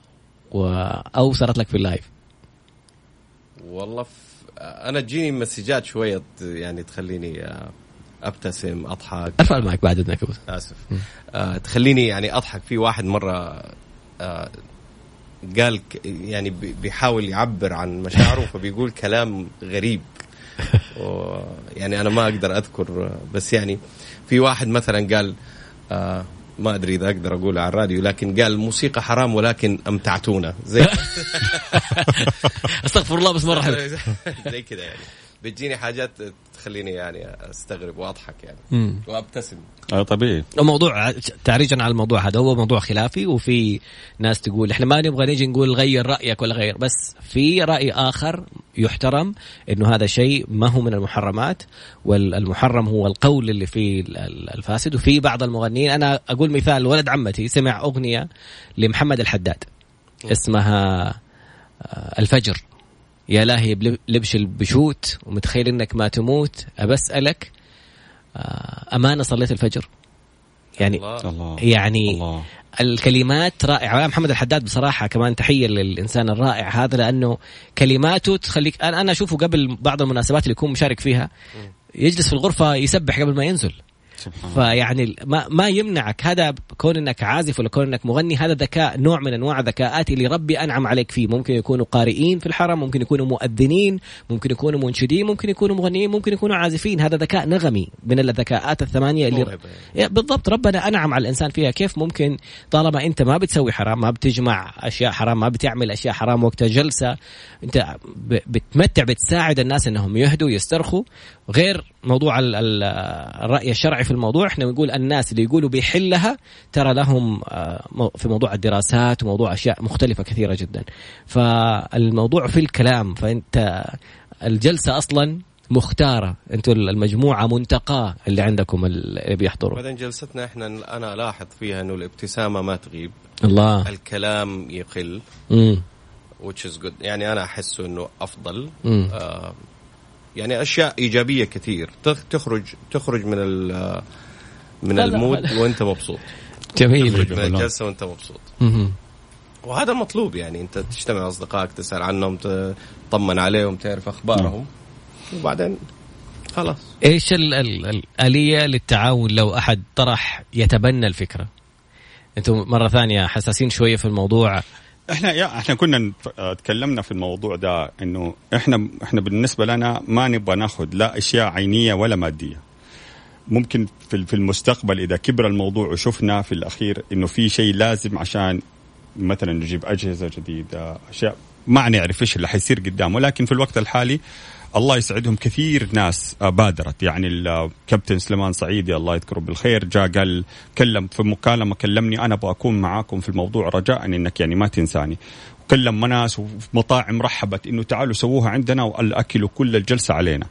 و... أو صارت لك في ال live؟ والله أنا تجيني مسجات شوية يعني تخليني آه، أبتسم أضحك. أرفع المايك بعد إذنك آسف. آه تخليني يعني أضحك. في واحد مرة آه قال يعني بيحاول يعبر عن مشاعره فبيقول كلام غريب. يعني أنا ما أقدر أذكر بس يعني في واحد مثلا قال آه ما أدري إذا أقدر أقول على الراديو لكن قال الموسيقى حرام ولكن أمتعتونا. زي أستغفر الله بس مرة حلو. زي كذا يعني. بتجيني حاجات تخليني يعني استغرب واضحك يعني. وأبتسم. آه طبيعي. الموضوع تعريجا على الموضوع هذا هو موضوع خلافي وفي ناس تقول إحنا ما نبغى نيجي نقول غير رأيك ولا غير بس في رأي آخر يحترم إنه هذا شيء ما هو من المحرمات والمحرم هو القول اللي فيه الفاسد. وفي بعض المغنيين أنا أقول مثال ولد عمتي سمع أغنية لمحمد الحداد اسمها آه، الفجر. يا لاهي بلبش البشوت ومتخيل إنك ما تموت. ابسألك آه، أمانة صليت الفجر؟ يعني الله. يعني الله. الكلمات رائعة. محمد الحداد بصراحة كمان تحية للإنسان الرائع هذا لأنه كلماته تخليك أنا أشوفه قبل بعض المناسبات اللي يكون مشارك فيها يجلس في الغرفة يسبح قبل ما ينزل. فيعني ما ما يمنعك. هذا كون إنك عازف ولا كون إنك مغني هذا ذكاء نوع من أنواع الذكاءات اللي ربي أنعم عليك فيه. ممكن يكونوا قارئين في الحرم ممكن يكونوا مؤذنين ممكن يكونوا منشدين ممكن يكونوا مغنيين ممكن يكونوا عازفين. هذا ذكاء نغمي من الذكاءات الثمانية اللي بالضبط. ربنا أنعم على الإنسان فيها. كيف؟ ممكن طالما أنت ما بتسوي حرام ما بتجمع أشياء حرام ما بتعمل أشياء حرام وقت جلسة أنت بتمتع بتساعد الناس إنهم يهدوا يسترخوا. غير موضوع الرأي الشرعي في الموضوع إحنا بنقول الناس اللي يقولوا بيحلها ترى لهم آه، في موضوع الدراسات وموضوع أشياء مختلفة كثيرة جدا. فالموضوع في الكلام فأنت الجلسة أصلا مختارة. أنتم المجموعة منتقاة اللي عندكم اللي بيحضروا. بعدين جلستنا إحنا أنا الاحظ فيها إنه الابتسامة ما تغيب. الله. الكلام يقل. امم which is good. يعني أنا أحس إنه أفضل. آه يعني أشياء إيجابية كثير. تخرج تخرج من من المود وأنت مبسوط. جميل. تخرج من الجلسة وأنت مبسوط. وهذا المطلوب يعني أنت تجتمع أصدقائك تسأل عنهم تطمن عليهم تعرف أخبارهم. وبعدين خلاص. إيش ال ال الآلية للتعاون لو أحد طرح يتبنى الفكرة؟ أنتم مرة ثانية حساسين شوية في الموضوع. إحنا يا إحنا كنا تكلمنا في الموضوع ده إنه إحنا إحنا بالنسبة لنا ما نبغى ناخذ لا أشياء عينية ولا مادية. ممكن في في المستقبل إذا كبر الموضوع وشفنا في الأخير إنه في شيء لازم عشان مثلا نجيب أجهزة جديدة أشياء ما نعرف إيش اللي حيصير قدام. ولكن في الوقت الحالي الله يسعدهم كثير ناس بادرت. يعني الكابتن سليمان صعيدي الله يذكره بالخير جاء قال كلم في مكالمة كلمني أنا أبغى أكون معاكم في الموضوع رجاء إنك يعني ما تنساني. كلم ناس ومطاعم رحبت إنه تعالوا سووها عندنا والاكل وكل الجلسة علينا.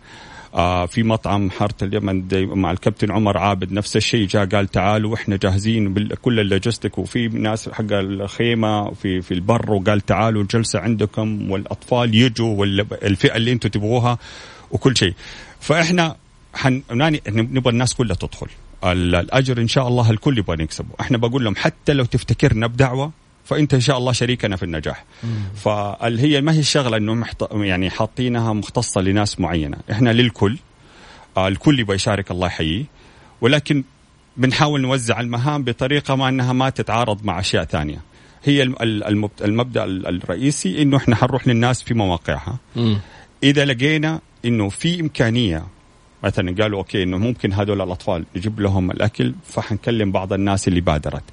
آه في مطعم حارة اليمن مع الكابتن عمر عابد نفس الشيء جاء قال تعالوا إحنا جاهزين بكل اللوجستيك وفي ناس حق الخيمة في في البر وقال تعالوا الجلسه عندكم والأطفال يجوا والفئه اللي أنتم تبغوها وكل شيء. فإحنا حن... نبغى الناس كلها تدخل. الأجر إن شاء الله الكل يبغى يكسبه. إحنا بقول لهم حتى لو تفتكرنا بدعوة فانت ان شاء الله شريكنا في النجاح. فهي ما هي الشغلة إنه محط... يعني حاطينها مختصة لناس معينة. إحنا للكل آه الكل يبغى يشارك الله يحييه ولكن بنحاول نوزع المهام بطريقة ما إنها ما تتعارض مع أشياء ثانية. هي المبدأ الرئيسي إنه إحنا حنروح للناس في مواقعها. إذا لقينا إنه في إمكانية مثلا قالوا أوكي إنه ممكن هذول الأطفال نجيب لهم الأكل فحنكلم بعض الناس اللي بادرت.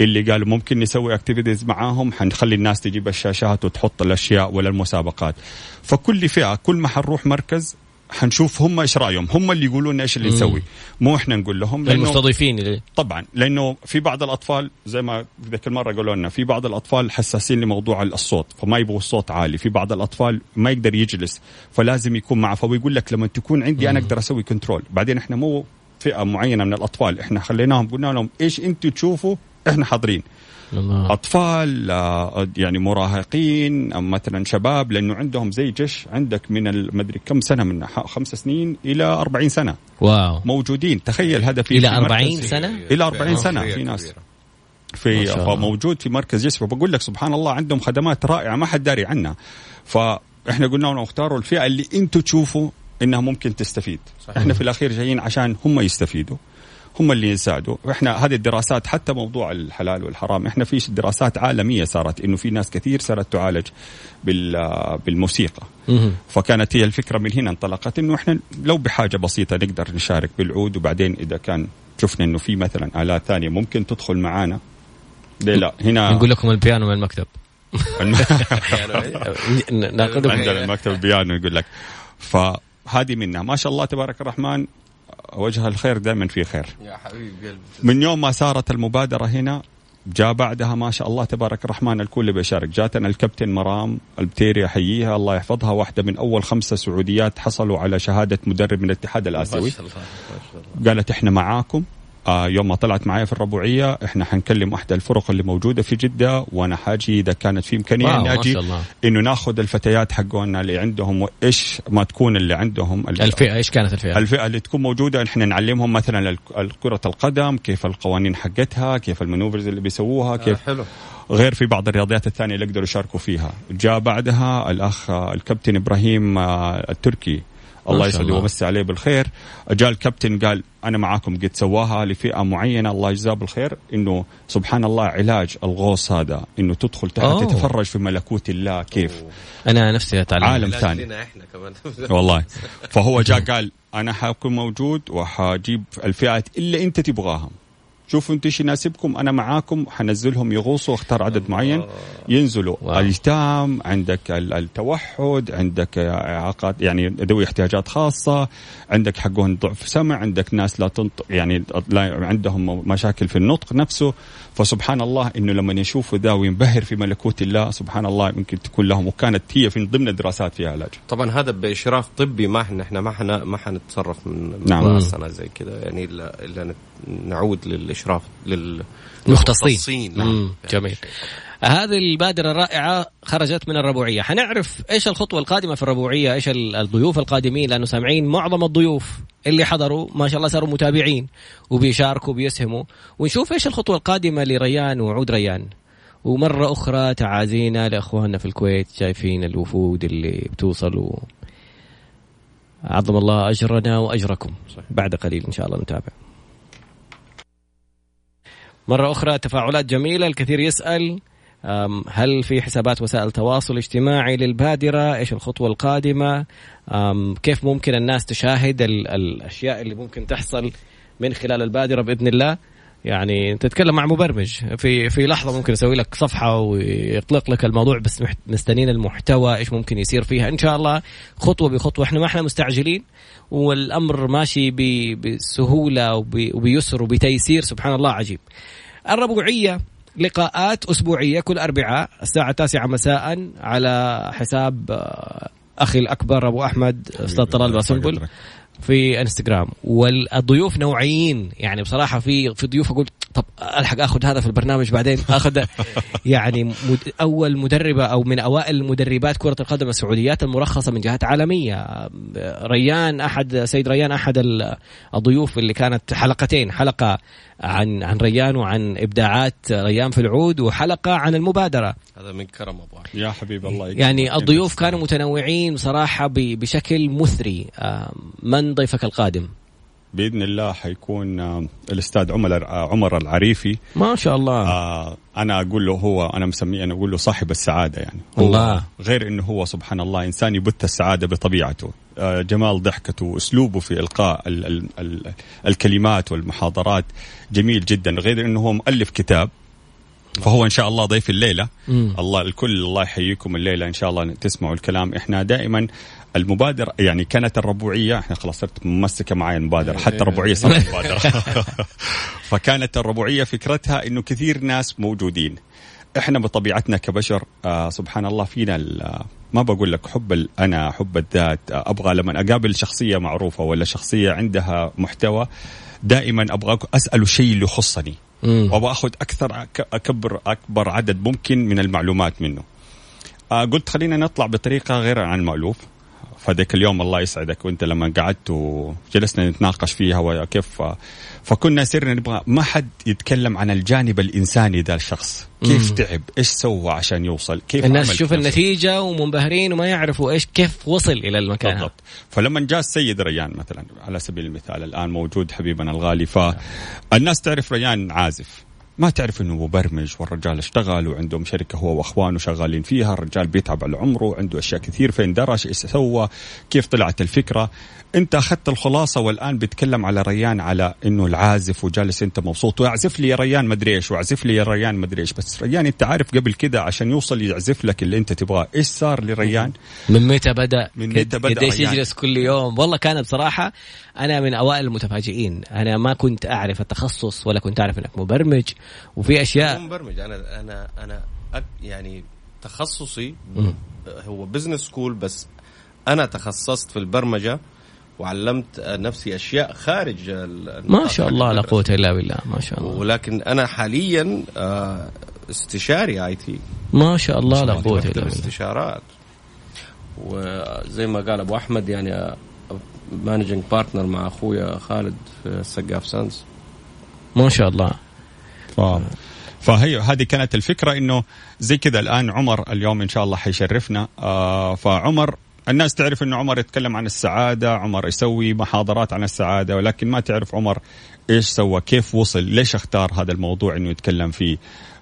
اللي قالوا ممكن نسوي activities معاهم حنخلي الناس تجيب الشاشات وتحط الأشياء ولا المسابقات فكل فئة كل ما حنروح مركز حنشوف هم إيش رأيهم هم اللي يقولون إيش اللي نسوي. مو إحنا نقول لهم لأنه المستضيفين اللي. طبعا لأنه في بعض الأطفال زي ما ذيك المره قالوا لنا في بعض الأطفال حساسين لموضوع الصوت فما يبغوا الصوت عالي. في بعض الأطفال ما يقدر يجلس فلازم يكون معه. فبيقول لك لما تكون عندي أنا أقدر أسوي control بعدين إحنا مو فئة معينة من الأطفال إحنا خليناهم قلنا لهم إيش أنتم تشوفوا؟ إحنا حاضرين. الله. أطفال يعني مراهقين مثلا شباب لأنه عندهم زي جيش عندك من مدري كم سنة من خمس سنين إلى 40 سنة. واو. موجودين. تخيل هذا في إلى 40 سنة؟ إلى 40 سنة في ناس. في موجود في مركز يسفى بقول لك سبحان الله عندهم خدمات رائعة ما حد داري عنها. فإحنا قلنا لهم اختاروا الفئة اللي أنتم تشوفوا إنها ممكن تستفيد. صحيح. إحنا في الأخير جايين عشان هم يستفيدوا. هم اللي يساعدوا. إحنا هذه الدراسات حتى موضوع الحلال والحرام إحنا في دراسات عالمية صارت إنه في ناس كثير صارت تعالج بالموسيقى. فكانت هي الفكرة من هنا انطلقت إنه إحنا لو بحاجة بسيطة نقدر نشارك بالعود وبعدين إذا كان شفنا إنه في مثلا آلات ثانية ممكن تدخل معانا. ليه لا؟ هنا نقول لكم البيانو من المكتب. عندنا المكتب البيانو يقول لك. فهذه منها. ما شاء الله تبارك الرحمن وجه الخير دائما في خير. يا حبيبي من يوم ما صارت المبادرة هنا جاء بعدها ما شاء الله تبارك الرحمن الكل بيشارك جاتنا الكابتن مرام البتيري أحييها الله يحفظها واحدة من أول خمسة سعوديات حصلوا على شهادة مدرب من الاتحاد الآسيوي. قالت إحنا معاكم. آه يوم ما طلعت معي في الربوعية إحنا حنكلم واحدة الفرق اللي موجودة في جدة وأنا حاجي إذا كانت في إمكانية إني أجي إنه ناخذ الفتيات حقونا اللي عندهم وإيش ما تكون اللي عندهم. الفئة إيش كانت الفئة؟ الفئة اللي تكون موجودة إحنا نعلمهم مثلا كرة القدم كيف القوانين حقتها كيف المانوفرز اللي بيسووها كيف آه حلو. غير في بعض الرياضيات الثانية اللي يقدروا يشاركوا فيها. جاء بعدها الأخ الكابتن إبراهيم آه، التركي. الله يسعده ويمسي عليه بالخير. جاء الكابتن قال أنا معاكم. قد سواها لفئة معينة الله يجزاه بالخير إنه سبحان الله علاج الغوص هذا إنه تدخل تحت تتفرج في ملكوت الله كيف. أوه. أنا نفسي أتعلم. عالم ثاني. إحنا كمان. والله. فهو جاء قال أنا حكون موجود وحجيب الفئات اللي أنت تبغاها شوفوا أنتم إيش يناسبكم أنا معاكم حنزلهم يغوصوا اختار عدد معين ينزلوا wow. الايتام عندك التوحد عندك اعاقات يعني ذوي احتياجات خاصة عندك حقهم ضعف سمع عندك ناس لا تنطق يعني لا عندهم مشاكل في النطق نفسه فسبحان الله إنه لما يشوفوا ذا وينبهر في ملكوت الله سبحان الله يمكن تكون لهم وكانت هي في ضمن الدراسات فيها علاج طبعا هذا بإشراف طبي ما إحنا إحنا ما إحنا ما حنتصرف من نعم. زي كذا يعني الا إلا نعود للإشراف للمختصين. نعم. جميل. هذه البادرة الرائعة خرجت من الربوعية. حنعرف إيش الخطوة القادمة في الربوعية إيش الضيوف القادمين لأنه سامعين معظم الضيوف اللي حضروا ما شاء الله صاروا متابعين وبيشاركوا وبيسهموا. ونشوف إيش الخطوة القادمة لريان وعود ريان. ومرة أخرى تعازينا لأخواننا في الكويت شايفين الوفود اللي بتوصل عظم الله أجرنا وأجركم. بعد قليل إن شاء الله نتابع. مرة أخرى تفاعلات جميلة الكثير يسأل هل في حسابات وسائل تواصل اجتماعي للبادرة؟ إيش الخطوة القادمة؟ كيف ممكن الناس تشاهد الأشياء اللي ممكن تحصل من خلال البادرة بإذن الله؟ يعني تتكلم مع مبرمج. في في لحظة ممكن يسوي لك صفحة ويطلق لك الموضوع بس مستنين المحتوى إيش ممكن يصير فيها. إن شاء الله خطوة بخطوة. إحنا ما إحنا مستعجلين والأمر ماشي بسهولة وبيسر وبتيسير. سبحان الله عجيب. الربوعية لقاءات أسبوعية كل أربعاء الساعة التاسعة مساء على حساب آه، أخي الأكبر أبو أحمد أستاذ طلال باسنبل. في انستغرام والضيوف نوعيين يعني بصراحة في في ضيوف أقول طب ألحق آخذ هذا في البرنامج بعدين؟ آخذ يعني مد أول مدربة أو من أوائل مدربات كرة القدم السعوديات المرخصة من جهات عالمية. ريان أحد سيد ريان أحد الضيوف اللي كانت حلقتين حلقة عن عن ريان وعن إبداعات ريان في العود وحلقة عن المبادرة. هذا من كرم أبو يا حبيب الله. يعني الضيوف كانوا متنوعين صراحة بشكل مثري. من ضيفك القادم؟ بإذن الله حيكون آه، الأستاذ عمر آه، عمر العريفي. ما شاء الله. آه أنا أقول له هو أنا مسميه أنا أقول له صاحب السعادة يعني. هو الله. غير إنه هو سبحان الله إنسان يبث السعادة بطبيعته. آه جمال ضحكته واسلوبه في إلقاء ال ال ال الكلمات والمحاضرات جميل جدا. غير إنه هو مؤلف كتاب فهو إن شاء الله ضيف الليلة. مم. الله الكل الله يحييكم الليلة. إن شاء الله تسمعوا الكلام. إحنا دائما المبادرة يعني كانت الربوعية إحنا خلاص صرت ممسكة معي المبادرة حتى الربوعية صارت مبادرة. فكانت الربوعية فكرتها إنه كثير ناس موجودين. إحنا بطبيعتنا كبشر آه سبحان الله فينا ما بقول لك حب الانا حب الذات آه أبغى لما أقابل شخصية معروفة ولا شخصية عندها محتوى دائما أبغى اساله شيء اللي يخصني وأبغى أخذ أكثر أكبر أكبر عدد ممكن من المعلومات منه. آه قلت خلينا نطلع بطريقة غير عن المألوف. فذاك اليوم الله يسعدك. وانت لما قعدت وجلسنا نتناقش فيها وكيف فكنا سرنا نبغى ما حد يتكلم عن الجانب الإنساني ذا الشخص. كيف مم. تعب؟ إيش سوى عشان يوصل؟ كيف الناس تشوف النتيجة ومنبهرين وما يعرفوا إيش كيف وصل إلى المكان. بالضبط. فلما جاء السيد ريان مثلا على سبيل المثال الآن موجود حبيبنا الغالي فالناس تعرف ريان عازف. ما تعرف إنه مبرمج والرجال اشتغل وعندهم شركة هو وأخوانه شغالين فيها الرجال بيتعب على عمره عنده أشياء كثير فين درس إيش سوى كيف طلعت الفكرة. انت اخذت الخلاصة والآن بيتكلم على ريان على إنه العازف وجالس أنت مبسوط. واعزف لي يا ريان مدري إيش واعزف لي يا ريان مدري إيش. بس ريان أنت عارف قبل كذا عشان يوصل يعزف لك اللي أنت تبغاه. إيش صار لريان؟ من متى بدأ؟ من متى بدأ قديش يجلس كل يوم؟ والله كان بصراحة أنا من أوائل المتفاجئين. أنا ما كنت أعرف التخصص ولا كنت أعرف إنك مبرمج. وفي أشياء مبرمج. أنا أنا أنا يعني تخصصي هو business school بس أنا تخصصت في البرمجة وعلمت نفسي أشياء خارج ما شاء الله لا قوة إلا بالله ما شاء الله. ولكن أنا حاليا آه، استشاري IT. ما شاء الله لا قوة إلا بالله. استشارات وزي ما قال أبو أحمد يعني managing partner مع أخويا خالد في السقاف Sons ما شاء الله. ف... فهي هذه كانت الفكرة إنه زي كذا الآن عمر اليوم إن شاء الله حيشرفنا. آه فعمر الناس تعرف انه عمر يتكلم عن السعادة عمر يسوي محاضرات عن السعادة ولكن ما تعرف عمر إيش سوى كيف وصل ليش اختار هذا الموضوع إنه يتكلم فيه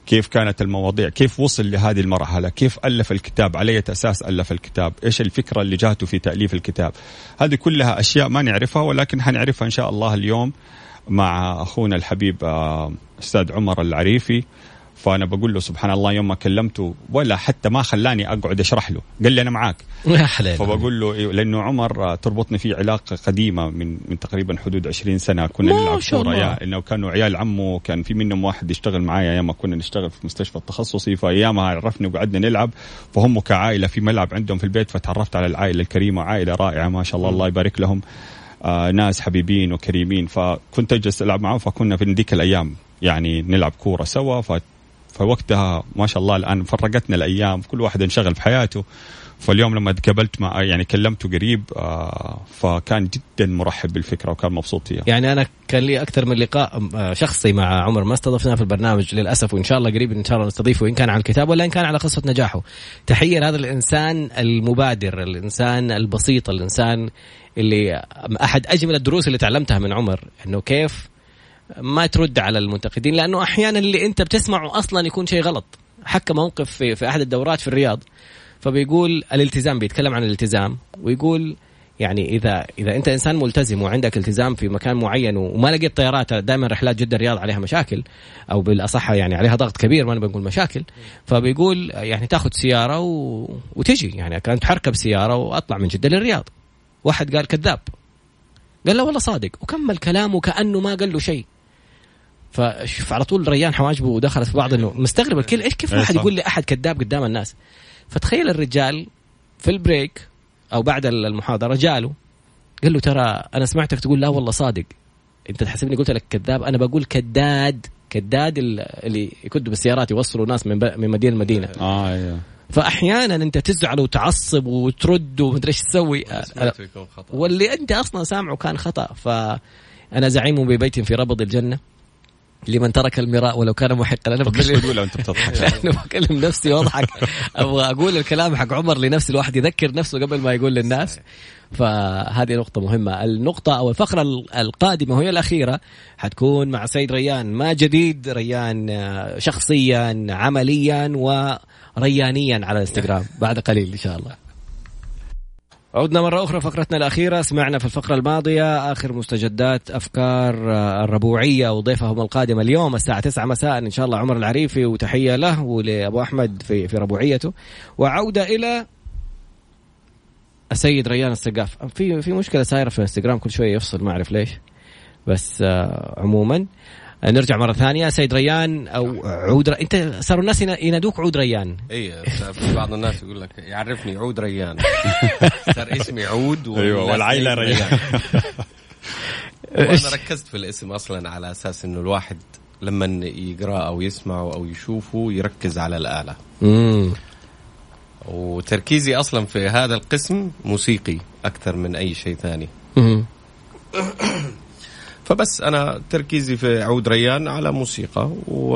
كيف كانت المواضيع كيف وصل لهذه المرحلة كيف ألف الكتاب على أي أساس ألف الكتاب إيش الفكرة اللي جاته في تأليف الكتاب. هذه كلها أشياء ما نعرفها ولكن حنعرفها إن شاء الله اليوم مع أخونا الحبيب آه، أستاذ عمر العريفي. فأنا بقول له سبحان الله يوم ما كلمته ولا حتى ما خلاني أقعد أشرح له قال لي أنا حلال. فبقول له إيه لأنه عمر تربطني فيه علاقة قديمة من من تقريبا حدود 20 سنة كنا نلعب كورة. يا إنه كانوا عيال عمه كان في منهم واحد يشتغل معايا أيام ما كنا نشتغل في مستشفى التخصصي فأيامها عرفني وقعدنا نلعب. فهم كعائلة في ملعب عندهم في البيت فتعرفت على العائلة الكريمة عائلة رائعة ما شاء الله. الله يبارك لهم. آه ناس حبيبين وكريمين. فكنت أجلس ألعب معهم فكنا في ذيك الأيام يعني نلعب كورة سوا فوقتها ما شاء الله الآن فرقتنا الأيام كل واحد انشغل في حياته فاليوم لما تقابلت مع يعني كلمته قريب آه فكان جدا مرحب بالفكرة وكان مبسوط فيها. يعني أنا كان لي أكثر من لقاء آه، شخصي مع عمر ما استضفناه في البرنامج للأسف وإن شاء الله قريب إن شاء الله نستضيفه إن كان على الكتاب ولا إن كان على قصة نجاحه. تحية لهذا الإنسان المبادر، الإنسان البسيط، الإنسان اللي أحد أجمل الدروس اللي تعلمتها من عمر إنه كيف ما ترد على المنتقدين لأنه أحيانا اللي أنت بتسمعه أصلا يكون شيء غلط. حكى موقف في, في أحد الدورات في الرياض فبيقول الالتزام بيتكلم عن الالتزام ويقول يعني إذا إذا أنت إنسان ملتزم وعندك التزام في مكان معين وما لقيت طيارات دائما رحلات جدة الرياض عليها مشاكل أو بالأصح يعني عليها ضغط كبير ما بنقول مشاكل فبيقول يعني تأخذ سيارة و... وتجي. يعني كانت حركب سيارة وأطلع من جدة للرياض. واحد قال كذاب. قال له والله صادق. وكمل كلامه كأنه ما قال له شيء. فشوف على طول ريان حواجبه ودخلت في بعض انه مستغرب الكل إيش كيف واحد يقول لي أحد كذاب قدام الناس؟ فتخيل الرجال في البريك أو بعد المحاضرة جاله قال له ترى أنا سمعتك تقول لا والله صادق. أنت تحسبني قلت لك كذاب أنا بقول كداد كداد اللي يكدوا بالسيارات يوصلوا ناس من من مدينة لمدينة. آه أيوه فأحيانا أنت تزعل وتعصب وترد ومدري إيش تسوي. واللي أنت أصلا سامعه كان خطأ. فأنا زعيم ببيت في ربض الجنة. لمن ترك المراء ولو كان محقا. أنا بكلم بتضحك بكلم نفسي وأضحك. أبغى أقول الكلام حق عمر لنفسي الواحد يذكر نفسه قبل ما يقول للناس. فهذه نقطة مهمة. النقطة أو الفقرة القادمة وهي الأخيرة حتكون مع سيد ريان. ما جديد ريان شخصيا عمليا وريانيا على الإنستغرام. بعد قليل إن شاء الله. عدنا مرة أخرى فقرتنا الأخيرة سمعنا في الفقرة الماضية آخر مستجدات أفكار آه، الربوعية وضيفهم القادم اليوم الساعة 9 مساء إن شاء الله عمر العريفي وتحية له ولأبو أحمد في في ربوعيته. وعودة إلى السيد ريان السقاف. في في مشكلة صايرة في الانستغرام كل شوية يفصل ما أعرف ليش بس آه، عموما. نرجع مرة ثانية. سيد ريان أو عود ر... أنت صاروا الناس ينادوك عود ريان. اي بعض الناس يقول لك يعرفني عود ريان. صار اسمي عود أيوه والعائله ريان. وأنا ركزت في الاسم أصلا على أساس إنه الواحد لما يقرأ أو يسمعه أو يشوفه يركز على الآلة. امم وتركيزي أصلا في هذا القسم موسيقي أكثر من أي شيء ثاني. فبس أنا تركيزي في عود ريان على موسيقى و...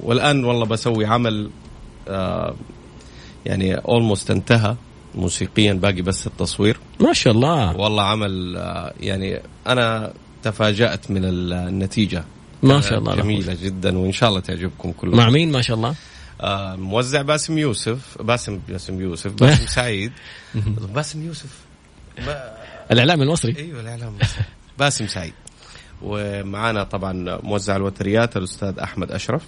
والآن والله بسوي عمل آه يعني اولموست انتهى موسيقيا باقي بس التصوير. ما شاء الله. والله عمل آه يعني أنا تفاجأت من النتيجة. ما شاء الله جميلة جدا وإن شاء الله تعجبكم كلكم. مع مين؟ ما شاء الله. آه موزع باسم يوسف باسم باسم يوسف باسم سعيد. باسم يوسف. الإعلام المصري. أيوه الإعلام المصري. باسم سعيد. ومعانا طبعا موزع الوتريات الأستاذ أحمد أشرف.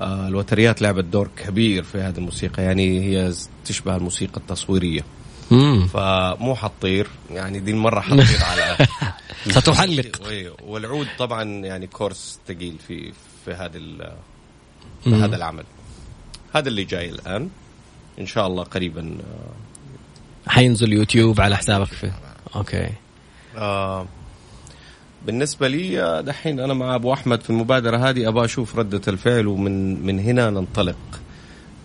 آه الوتريات لعبت دور كبير في هذه الموسيقى يعني هي تشبه الموسيقى التصويرية. مم. فمو حطير يعني دي المرة حطير على ستحلق. والعود طبعا يعني course ثقيل في في هذا في هذا العمل. هذا اللي جاي الآن. إن شاء الله قريبا آه، حينزل يوتيوب على حسابك في okay. آه بالنسبة لي دحين أنا مع أبو أحمد في المبادرة هذه أبغى أشوف ردة الفعل ومن من هنا ننطلق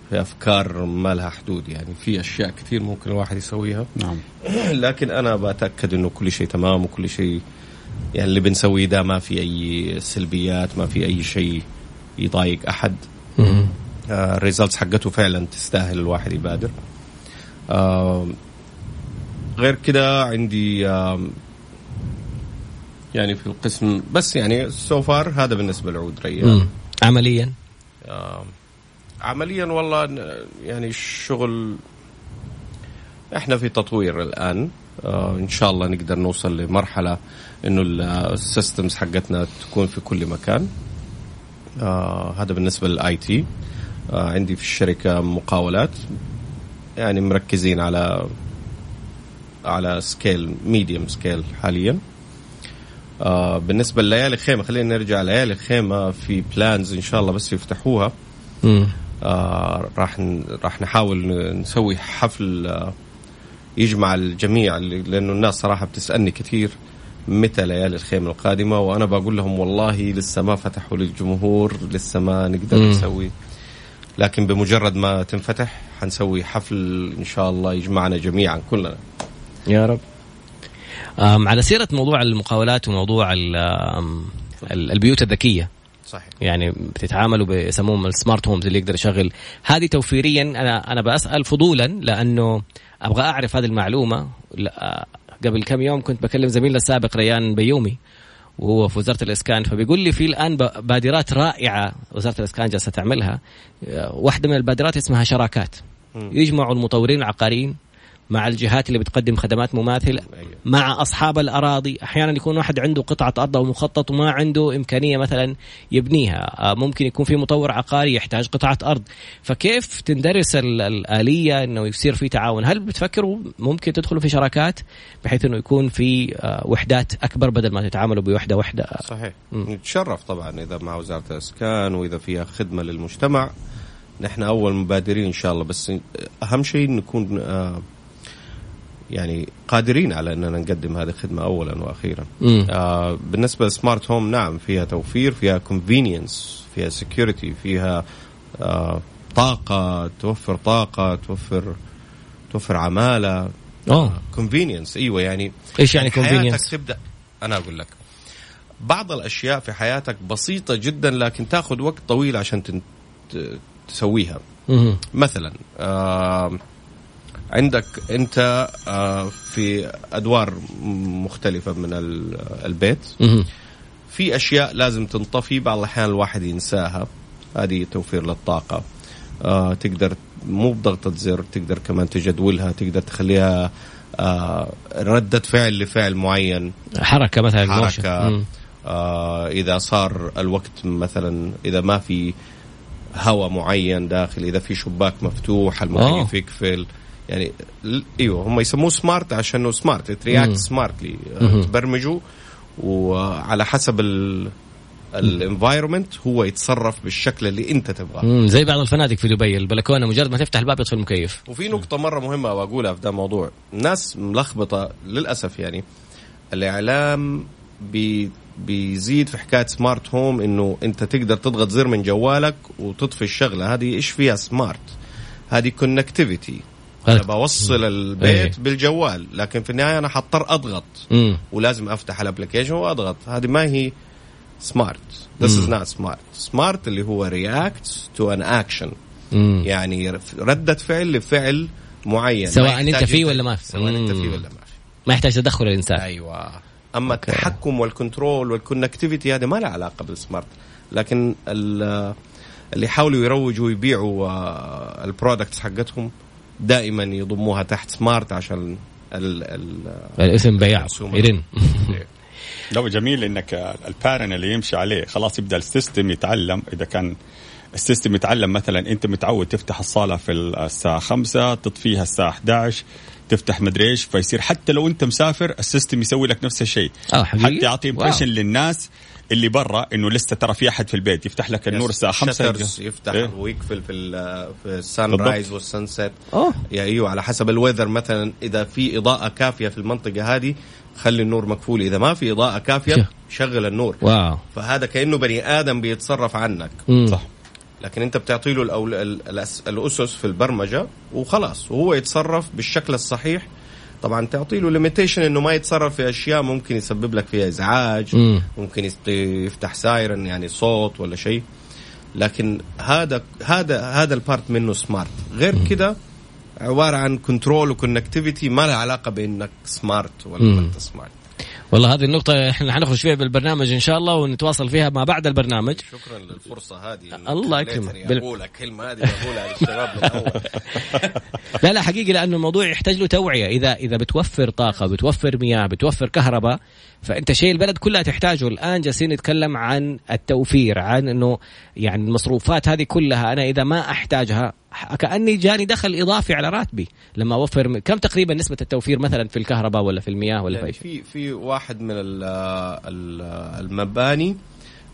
في أفكار ما لها حدود. يعني في أشياء كثير ممكن الواحد يسويها. نعم. لكن أنا بتاكد إنه كل شيء تمام وكل شيء يعني اللي بنسويه ده ما في أي سلبيات ما في أي شيء يضايق أحد. آه ال results حقته فعلا تستاهل الواحد يبادر. آه غير كده عندي آه يعني في القسم بس يعني so far هذا بالنسبة لعود ريان. عمليا؟ آه عمليا والله يعني الشغل إحنا في تطوير الآن. آه إن شاء الله نقدر نوصل لمرحلة إنه ال systems حقتنا تكون في كل مكان. آه هذا بالنسبة لل IT آه عندي في الشركة مقاولات. يعني مركزين على على scale medium scale حاليا. آه بالنسبة لليالي خيمة خلينا نرجع ليالي خيمة في plans إن شاء الله بس يفتحوها. آه راح راح نحاول نسوي حفل آه يجمع الجميع لأنه الناس صراحة بتسألني كثير متى ليالي الخيمة القادمة وأنا بقول لهم والله لسه ما فتحوا للجمهور لسه ما نقدر. نسوي. لكن بمجرد ما تنفتح حنسوي حفل إن شاء الله يجمعنا جميعا كلنا. يا رب. على سيرة موضوع المقاولات وموضوع البيوت الذكية. صحيح. يعني بتتعاملوا بيسموهم السمارت هومز اللي يقدر يشغل. هذه توفيريا أنا أنا بسال فضولا لأنه أبغى أعرف هذه المعلومة. قبل كم يوم كنت بكلم زميلنا السابق ريان بيومي وهو في وزارة الإسكان فبيقول لي في الآن بادرات رائعة وزارة الإسكان جالسة تعملها. واحدة من البادرات اسمها شراكات. يجمعوا المطورين العقاريين مع الجهات اللي بتقدم خدمات مماثلة. مع أصحاب الأراضي. أحيانا يكون واحد عنده قطعة أرض أو مخطط وما عنده إمكانية مثلا يبنيها. آه، ممكن يكون في مطور عقاري يحتاج قطعة أرض. فكيف تندرس الآلية إنه يصير في تعاون؟ هل بتفكروا ممكن تدخلوا في شراكات بحيث إنه يكون في آه، وحدات أكبر بدل ما تتعاملوا بوحدة وحدة؟ صحيح. نتشرف طبعا إذا مع وزارة الأسكان وإذا فيها خدمة للمجتمع. نحن أول مبادرين إن شاء الله بس أهم شيء نكون آه يعني قادرين على أننا نقدم هذه الخدمة اولا وأخيرا. آه بالنسبة ل smart home نعم فيها توفير، فيها convenience، فيها security، فيها آه طاقة، توفر طاقة، توفر توفر عمالة. آه convenience أيوه يعني إيش يعني convenience؟ حياتك تبدا أنا أقول لك بعض الأشياء في حياتك بسيطة جدا لكن تاخذ وقت طويل عشان تسويها. مثلا آه عندك انت آه، في ادوار مختلفة من البيت. في اشياء لازم تنطفي بعض الأحيان الواحد ينساها. هذه توفير للطاقة. آه تقدر مو بضغطة زر تقدر كمان تجدولها تقدر تخليها آه ردة فعل لفعل معين. حركة مثلا حركة. آه إذا صار الوقت مثلا إذا ما في هواء معين داخل إذا في شباك مفتوح المكيف يقفل. يعني أيوه هم يسموه smart عشانه smart ت react smartly تبرمجه. وعلى حسب ال ال environment هو يتصرف بالشكل اللي انت تبغاه. زي بعض الفنادق في دبي البلكونة مجرد ما تفتح الباب يطفي المكيف وفي نقطة مرة مهمة بقولها في ده الموضوع الناس ملخبطة للأسف يعني الإعلام بي بيزيد في حكاية smart home إنه أنت تقدر تضغط زر من جوالك وتطفي الشغلة. هذه إيش فيها smart هذه connectivity أنا بوصل البيت إيه. بالجوال لكن في النهاية أنا حضطر أضغط. مم. ولازم أفتح ال application وأضغط. هذه ما هي smart this is not smart smart اللي هو react to an action يعني ردة فعل لفعل معين. سواء أنت فيه ولا ما في سواء أنت فيه ولا ما في ما يحتاج تدخل الإنسان. أيوه. أما okay. التحكم وال control وال connectivity هذا ما له علاقة بال smart لكن اللي يحاولوا يروجوا ويبيعوا آه، ال products حقتهم دائما يضموها تحت smart عشان ال ال الاسم بياع. يرن لو جميل إنك ال pattern اللي يمشي عليه خلاص يبدأ ال system يتعلم. إذا كان ال system يتعلم مثلا أنت متعود تفتح الصالة في الساعة 5 تطفيها الساعة 11 تفتح مدري إيش فيصير حتى لو أنت مسافر ال system يسوي لك نفس الشيء. آه حتى يعطي impression للناس اللي برا إنه لسه ترى في أحد في البيت. يفتح لك النور الساعة 5 يفتح إيه؟ ويقفل في في ال sunrise وال sunset يا أيوه على حسب ال weather مثلا إذا في إضاءة كافية في المنطقة هذه خلي النور مقفول إذا ما في إضاءة كافية شغل النور. wow. فهذا كأنه بني آدم بيتصرف عنك. مم. صح. لكن أنت بتعطي له الأول... الأسس في البرمجة وخلاص وهو يتصرف بالشكل الصحيح طبعا تعطي له limitation إنه ما يتصرف في أشياء ممكن يسبب لك فيها إزعاج م. ممكن يفتح siren يعني صوت ولا شيء. لكن هذا هذا هذا ال part منه smart غير كده عبارة عن control و connectivity ما لها علاقة بإنك smart ولا ما أنت smart والله هذه النقطة إحنا حنخرج فيها بالبرنامج إن شاء الله ونتواصل فيها ما بعد البرنامج. شكرا للفرصة هذه. الله يكرمك. بال... أقول الكلمة هذه بقولها للشباب لا لا حقيقي لأنه الموضوع يحتاج له توعية. إذا إذا بتوفر طاقة بتوفر مياه بتوفر كهرباء فأنت شيء البلد كلها تحتاجه. الآن جالسين نتكلم عن التوفير عن إنه يعني المصروفات هذه كلها أنا إذا ما أحتاجها كأني جاني دخل إضافي على راتبي لما أوفر كم تقريبا نسبة التوفير مثلا في الكهرباء ولا في المياه ولا يعني في في في واحد من المباني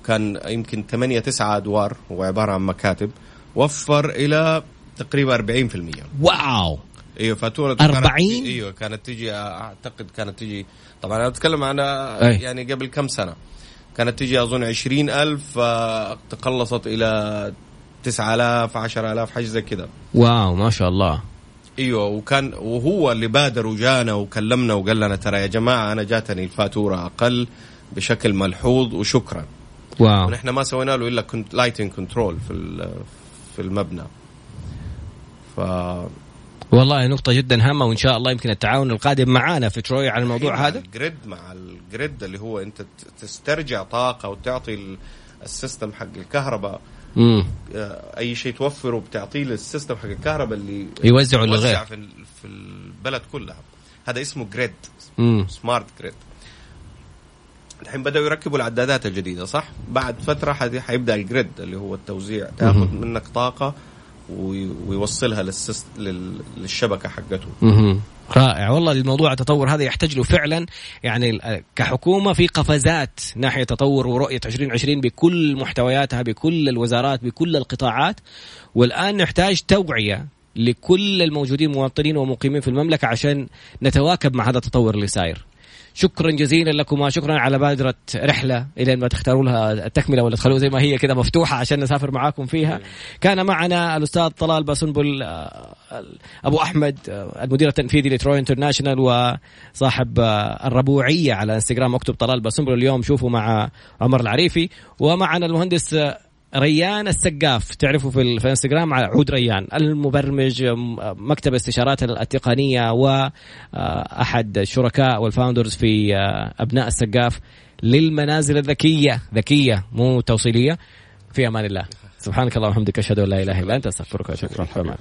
كان يمكن 8 9 أدوار هو عبارة عن مكاتب وفر إلى تقريبا 40% واو! إيوه فاتورة 40 إيوه كانت تجي أعتقد كانت تجي. طبعا أنا أتكلم عن يعني قبل كم سنة. كانت تجي أظن 20000 تقلصت إلى 9000 10000 حاجة زي كذا واو ما شاء الله. أيوه وكان وهو اللي بادر وجانا وكلمنا وقال لنا ترى يا جماعة أنا جاتني الفاتورة أقل بشكل ملحوظ وشكرا. Wow. ونحن ما سوينا له إلا كنت lighting control في في المبنى. ف والله نقطة جدا هامة وإن شاء الله يمكن التعاون القادم معانا في تروي على الموضوع هذا. ال grid مع ال grid اللي هو أنت تسترجع طاقة وتعطي ال system حق الكهرباء. مم. أي شيء توفره بتعطيه لل system حق الكهرباء اللي يوزعه للغير في في البلد كلها هذا اسمه grid. smart grid الحين بدأوا يركبوا العدادات الجديدة صح؟ بعد فترة حيبدأ ال grid اللي هو التوزيع تاخذ منك طاقة ويوصلها لل syst- للشبكة حقته. مم. رائع. والله الموضوع التطور هذا يحتاج له فعلا. يعني كحكومة في قفزات ناحية تطور ورؤية 2020 بكل محتوياتها بكل الوزارات بكل القطاعات. والآن نحتاج توعية لكل الموجودين مواطنين ومقيمين في المملكة عشان نتواكب مع هذا التطور اللي صاير. شكرا جزيلا لكم شكرا على بادرة رحلة إلى ما تختاروا لها التكملة ولا تخلوها زي ما هي كذا مفتوحة عشان نسافر معاكم فيها. كان معنا الأستاذ طلال باسنبل أبو أحمد المدير التنفيذي لتروي انترناشونال وصاحب الربوعية على إنستغرام أكتب طلال باسنبل اليوم شوفوا مع عمر العريفي. ومعنا المهندس ريان السقاف. تعرفوا في الانستغرام على عود ريان المبرمج مكتب استشارات التقنية واحد الشركاء وال founders في أبناء السقاف للمنازل الذكية. ذكية مو توصيلية. في أمان الله. سبحانك اللهم وبحمدك أشهد أن لا إله إلا أنت أستغفرك وأتوب إليك.